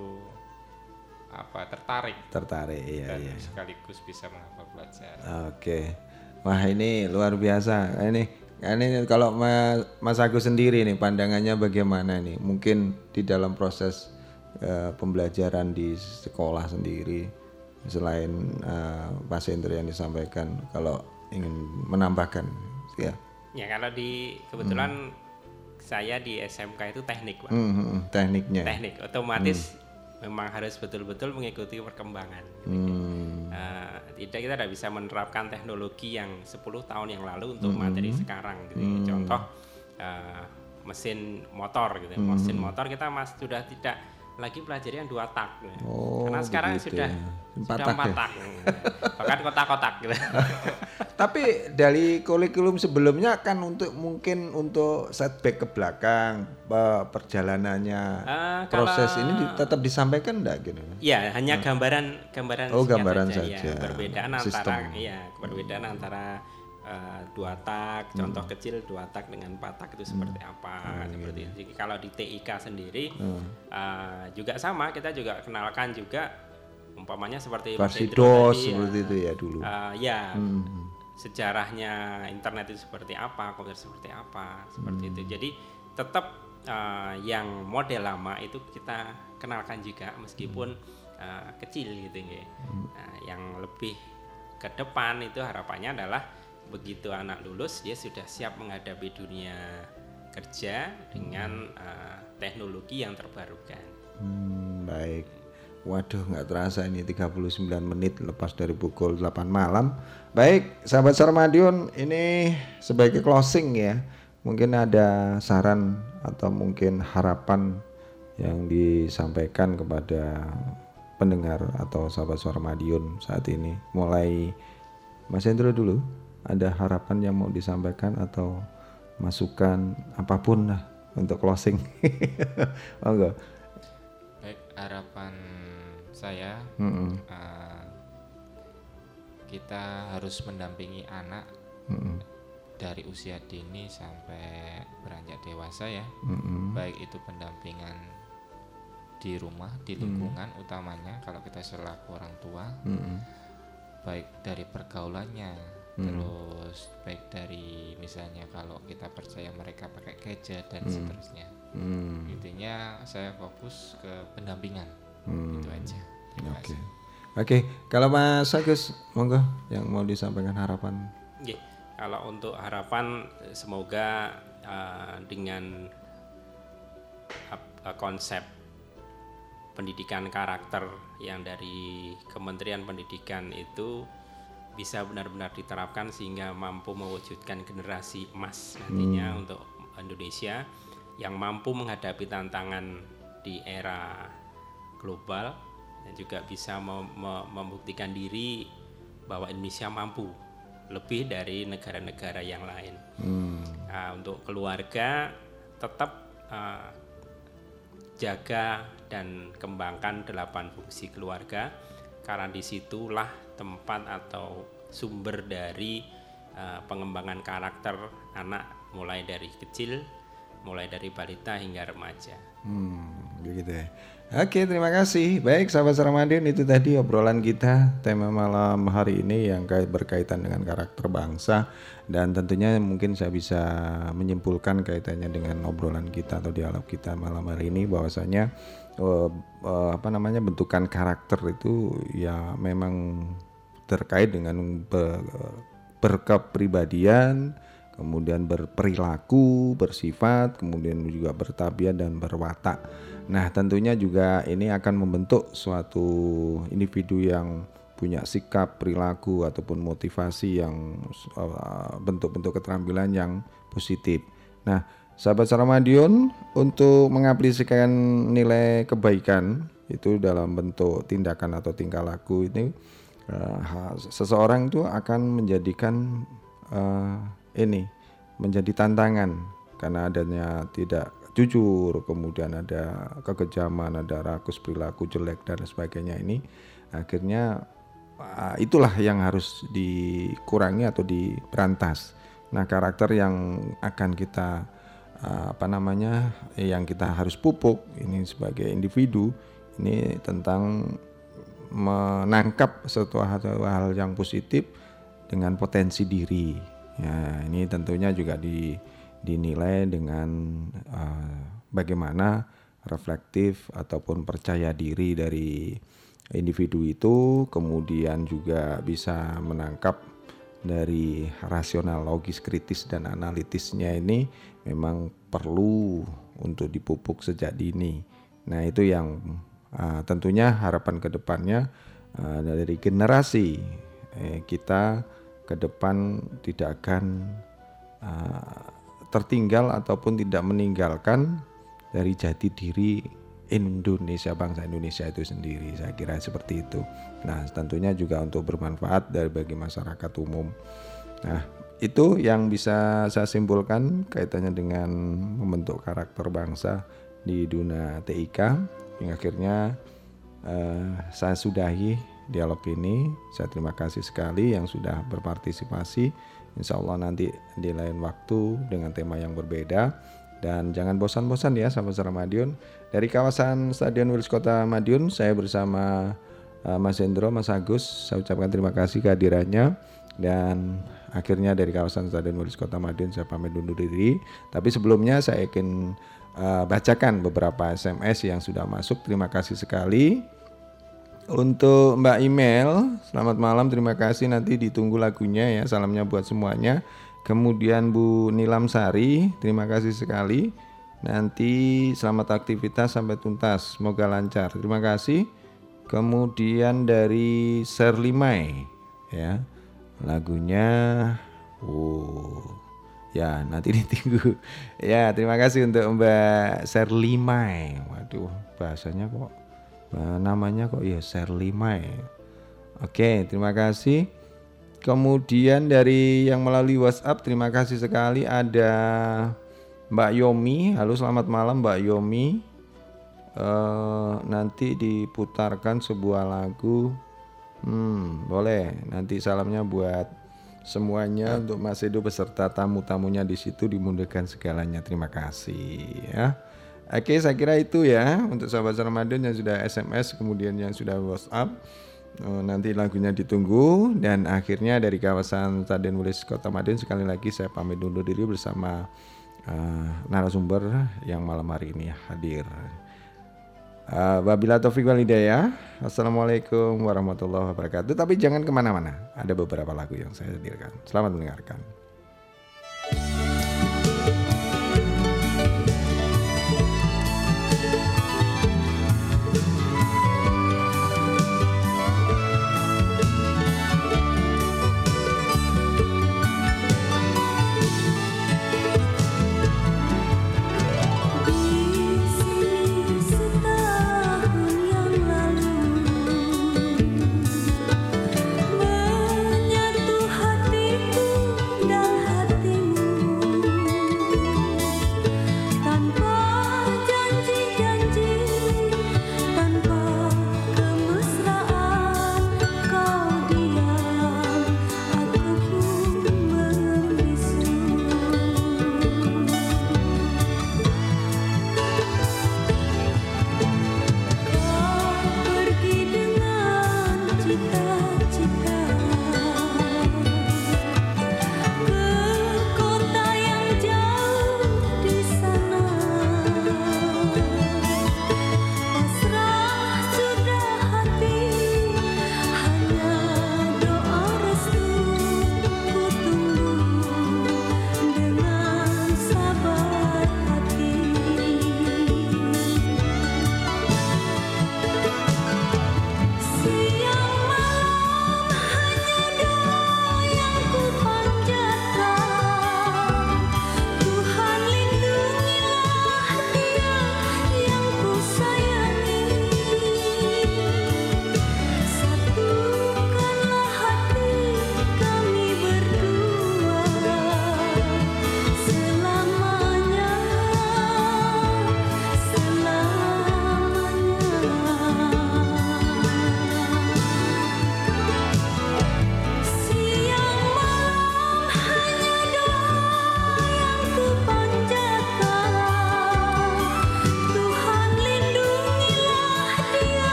apa tertarik. Tertarik iya dan iya. sekaligus bisa menghafal pelajaran. Oke. Wah ini luar biasa. Ini ini kalau Mas, Mas Agus sendiri nih pandangannya bagaimana nih? Mungkin di dalam proses uh, pembelajaran di sekolah sendiri selain uh, Pak Sendro yang disampaikan kalau ingin menambahkan ya. Ya kalau di kebetulan hmm. saya di SMK itu teknik pak. Hmm, hmm, hmm, tekniknya. Teknik otomatis hmm memang harus betul-betul mengikuti perkembangan. Hmm. Uh, tidak kita tidak bisa menerapkan teknologi yang 10 tahun yang lalu untuk hmm. materi sekarang. Gitu. Hmm. Contoh uh, mesin motor gitu. Hmm. Mesin motor kita mas sudah tidak lagi pelajari yang dua tak. Oh, Karena sekarang sudah ya. empat sudah tak, empat ya? tak. Bahkan kotak-kotak gitu. Tapi dari kurikulum sebelumnya kan untuk mungkin untuk setback ke belakang perjalanannya uh, proses ini tetap disampaikan enggak gitu? Ya, hanya gambaran gambaran Oh, gambaran saja. Ya, perbedaan Sistem. antara ya, perbedaan hmm. antara uh, dua tak, contoh hmm. kecil dua tak dengan empat tak itu seperti hmm. apa, hmm. seperti itu. Jadi kalau di TIK sendiri hmm. uh, juga sama, kita juga kenalkan juga umpamanya seperti Fasidos seperti ya, itu ya dulu. Uh, ya, hmm. sejarahnya internet itu seperti apa, komputer seperti apa, seperti hmm. itu. Jadi tetap uh, yang model lama itu kita kenalkan juga meskipun hmm. uh, kecil gitu ya. Hmm. Uh, yang lebih ke depan itu harapannya adalah begitu anak lulus dia sudah siap menghadapi dunia kerja dengan uh, teknologi yang terbarukan. Hmm, baik. Waduh, nggak terasa ini 39 menit lepas dari pukul 8 malam. Baik, sahabat Sarmadion, ini sebagai closing ya. Mungkin ada saran atau mungkin harapan yang disampaikan kepada pendengar atau sahabat Suara Madiun saat ini. Mulai Mas Hendro dulu ada harapan yang mau disampaikan atau masukan apa pun lah untuk closing monggo baik harapan saya mm -hmm. uh, kita harus mendampingi anak mm -hmm. dari usia dini sampai beranjak dewasa ya mm -hmm. baik itu pendampingan di rumah di lingkungan mm utamanya kalau kita selaku orang tua mm -hmm. baik dari pergaulannya hmm. terus baik dari misalnya kalau kita percaya mereka pakai gadget dan hmm. seterusnya hmm. intinya saya fokus ke pendampingan hmm. itu aja oke okay. Oke, okay. kalau Mas Agus, monggo yang mau disampaikan harapan. Yeah. Kalau untuk harapan, semoga uh, dengan uh, konsep pendidikan karakter yang dari Kementerian Pendidikan itu bisa benar-benar diterapkan sehingga mampu mewujudkan generasi emas nantinya hmm. untuk Indonesia yang mampu menghadapi tantangan di era global dan juga bisa mem membuktikan diri bahwa Indonesia mampu lebih dari negara-negara yang lain. Hmm. Nah, untuk keluarga tetap uh, jaga dan kembangkan delapan fungsi keluarga karena di situlah tempat atau sumber dari uh, pengembangan karakter anak mulai dari kecil, mulai dari balita hingga remaja. Hmm, begitu ya. Oke, terima kasih. Baik, sahabat Ramadan, itu tadi obrolan kita tema malam hari ini yang berkaitan dengan karakter bangsa dan tentunya mungkin saya bisa menyimpulkan kaitannya dengan obrolan kita atau dialog kita malam hari ini bahwasanya uh, uh, apa namanya bentukan karakter itu ya memang terkait dengan ber, berkepribadian, kemudian berperilaku, bersifat, kemudian juga bertabiat dan berwatak. Nah, tentunya juga ini akan membentuk suatu individu yang punya sikap, perilaku ataupun motivasi yang uh, bentuk-bentuk keterampilan yang positif. Nah, sahabat Saramadion untuk mengaplikasikan nilai kebaikan itu dalam bentuk tindakan atau tingkah laku ini uh, seseorang itu akan menjadikan uh, ini menjadi tantangan karena adanya tidak jujur, kemudian ada kekejaman, ada rakus perilaku jelek dan sebagainya ini akhirnya ah, itulah yang harus dikurangi atau diberantas. Nah, karakter yang akan kita apa namanya yang kita harus pupuk ini sebagai individu ini tentang menangkap suatu hal, yang positif dengan potensi diri. Ya, ini tentunya juga di dinilai dengan uh, bagaimana reflektif ataupun percaya diri dari individu itu kemudian juga bisa menangkap dari rasional logis kritis dan analitisnya ini memang perlu untuk dipupuk sejak dini. Nah, itu yang uh, tentunya harapan ke depannya uh, dari generasi eh, kita ke depan tidak akan uh, tertinggal ataupun tidak meninggalkan dari jati diri Indonesia bangsa Indonesia itu sendiri. Saya kira seperti itu. Nah tentunya juga untuk bermanfaat dari bagi masyarakat umum. Nah itu yang bisa saya simpulkan kaitannya dengan membentuk karakter bangsa di dunia TIK yang akhirnya eh, saya sudahi dialog ini saya terima kasih sekali yang sudah berpartisipasi Insya Allah nanti di lain waktu dengan tema yang berbeda. Dan jangan bosan-bosan ya sama Sarah Madiun. Dari kawasan Stadion Wilis Kota Madiun, saya bersama uh, Mas Hendro, Mas Agus. Saya ucapkan terima kasih kehadirannya. Dan akhirnya dari kawasan Stadion Wilis Kota Madiun saya pamit undur diri. Tapi sebelumnya saya ingin uh, bacakan beberapa SMS yang sudah masuk. Terima kasih sekali. Untuk Mbak Email, selamat malam, terima kasih nanti ditunggu lagunya ya, salamnya buat semuanya. Kemudian Bu Nilam Sari, terima kasih sekali. Nanti selamat aktivitas sampai tuntas, semoga lancar. Terima kasih. Kemudian dari Serlimai, ya, lagunya, oh, ya nanti ditunggu. Ya, terima kasih untuk Mbak Serlimai. Waduh, bahasanya kok Nah, namanya kok ya Sherly Mai. Oke, terima kasih. Kemudian dari yang melalui WhatsApp terima kasih sekali ada Mbak Yomi. Halo selamat malam Mbak Yomi. Uh, nanti diputarkan sebuah lagu. Hmm, boleh. Nanti salamnya buat semuanya untuk Mas Edo beserta tamu-tamunya di situ dimudahkan segalanya. Terima kasih ya. Oke, saya kira itu ya untuk sahabat Ramadan yang sudah SMS kemudian yang sudah WhatsApp. Oh, nanti lagunya ditunggu dan akhirnya dari kawasan Stadion Wulis Kota Madiun sekali lagi saya pamit undur diri bersama uh, narasumber yang malam hari ini hadir. Uh, Wabila Taufik Walidaya Assalamualaikum warahmatullahi wabarakatuh. Tapi jangan ke mana-mana. Ada beberapa lagu yang saya hadirkan. Selamat mendengarkan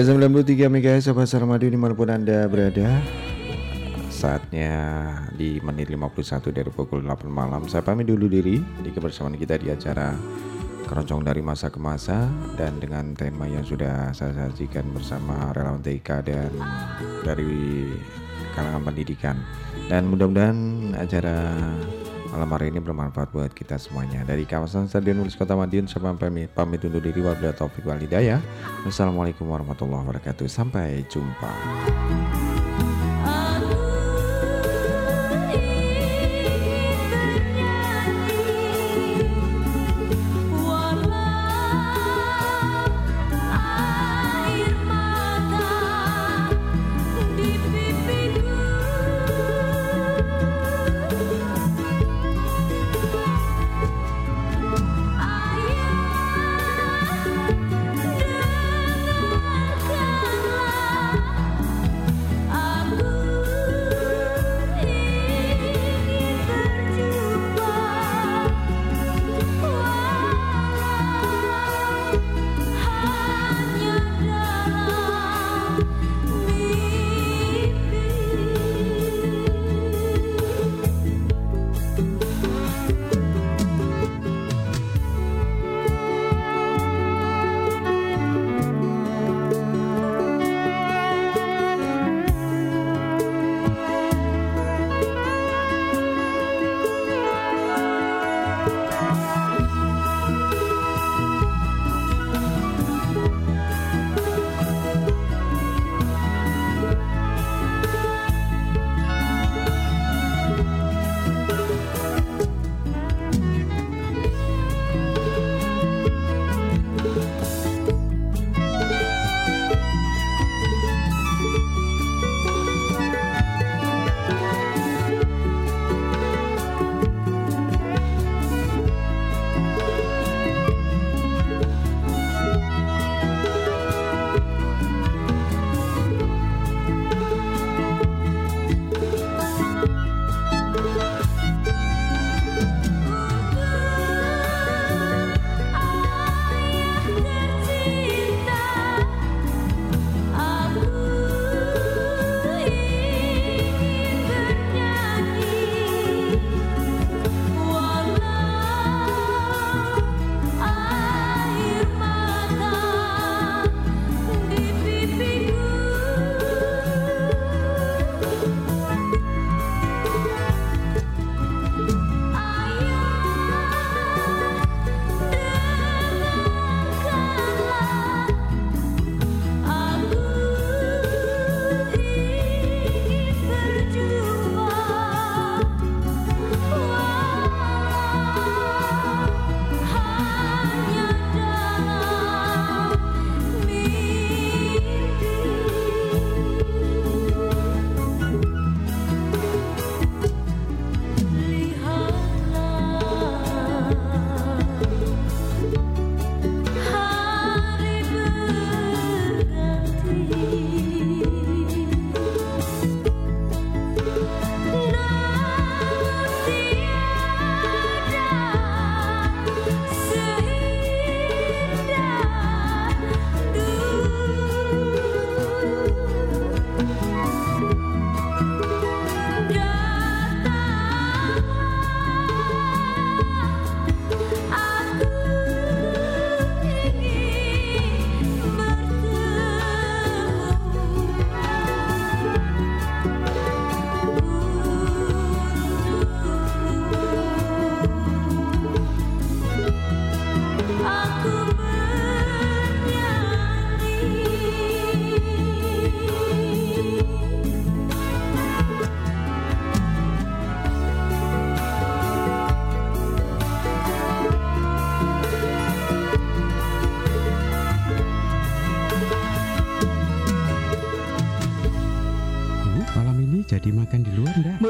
Eh 93 MHz Sobat Sarmadi di mana pun Anda berada. Saatnya di menit 51 dari pukul 8 malam. Saya pamit dulu diri di kebersamaan kita di acara Keroncong dari masa ke masa. Dan dengan tema yang sudah saya sajikan bersama relawan TK dan dari kalangan pendidikan. Dan mudah-mudahan acara malam hari ini bermanfaat buat kita semuanya. Dari kawasan Stadion Ulis Kota Madiun, saya pamit, pamit undur diri. Wabillahi taufiq walhidayah. Wassalamualaikum warahmatullahi wabarakatuh. Sampai jumpa.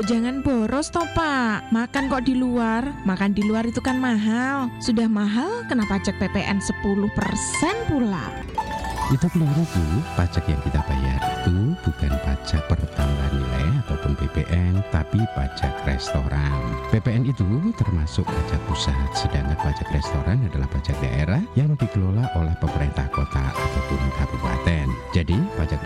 Jangan boros toh pak. Makan kok di luar? Makan di luar itu kan mahal. Sudah mahal kenapa pajak PPN 10% pula. Itu keliru Bu, pajak yang kita bayar itu bukan pajak pertambahan ataupun PPN, tapi pajak restoran. PPN itu termasuk pajak pusat, sedangkan pajak restoran adalah pajak daerah yang dikelola oleh pemerintah kota ataupun kabupaten.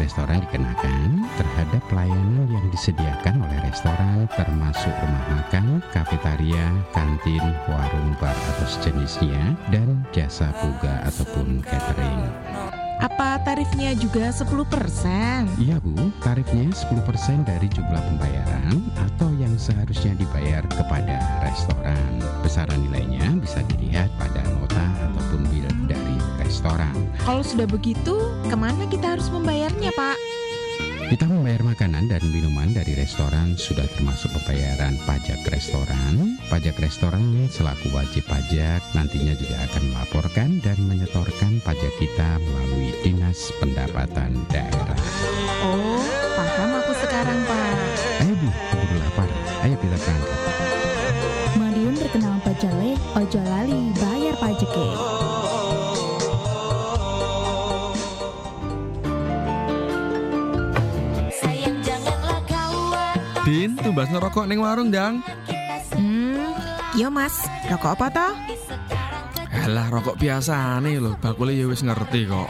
restoran dikenakan terhadap pelayanan yang disediakan oleh restoran termasuk rumah makan, kafetaria, kantin, warung bar atau sejenisnya, dan jasa buga ataupun catering. Apa tarifnya juga 10%? Iya Bu, tarifnya 10% dari jumlah pembayaran atau yang seharusnya dibayar kepada restoran. Besaran nilainya bisa dilihat pada nota ataupun bil dari restoran. Kalau sudah begitu, ke mana kita harus membayarnya Pak? Kita membayar makanan dan minuman dari restoran sudah termasuk pembayaran pajak restoran. Pajak restoran selaku wajib pajak nantinya juga akan melaporkan dan menyetorkan pajak kita melalui Dinas Pendapatan Daerah. Oh, paham aku sekarang Pak. Ayo Bu, keburu lapar. Ayo kita berangkat. Madiun terkenal pajale, ojo lali bayar pajake. Din, tumbas ngerokok ning warung, Dang. Hmm, yo Mas, rokok apa toh? Alah, rokok biasa nih loh, bakule ya wis ngerti kok.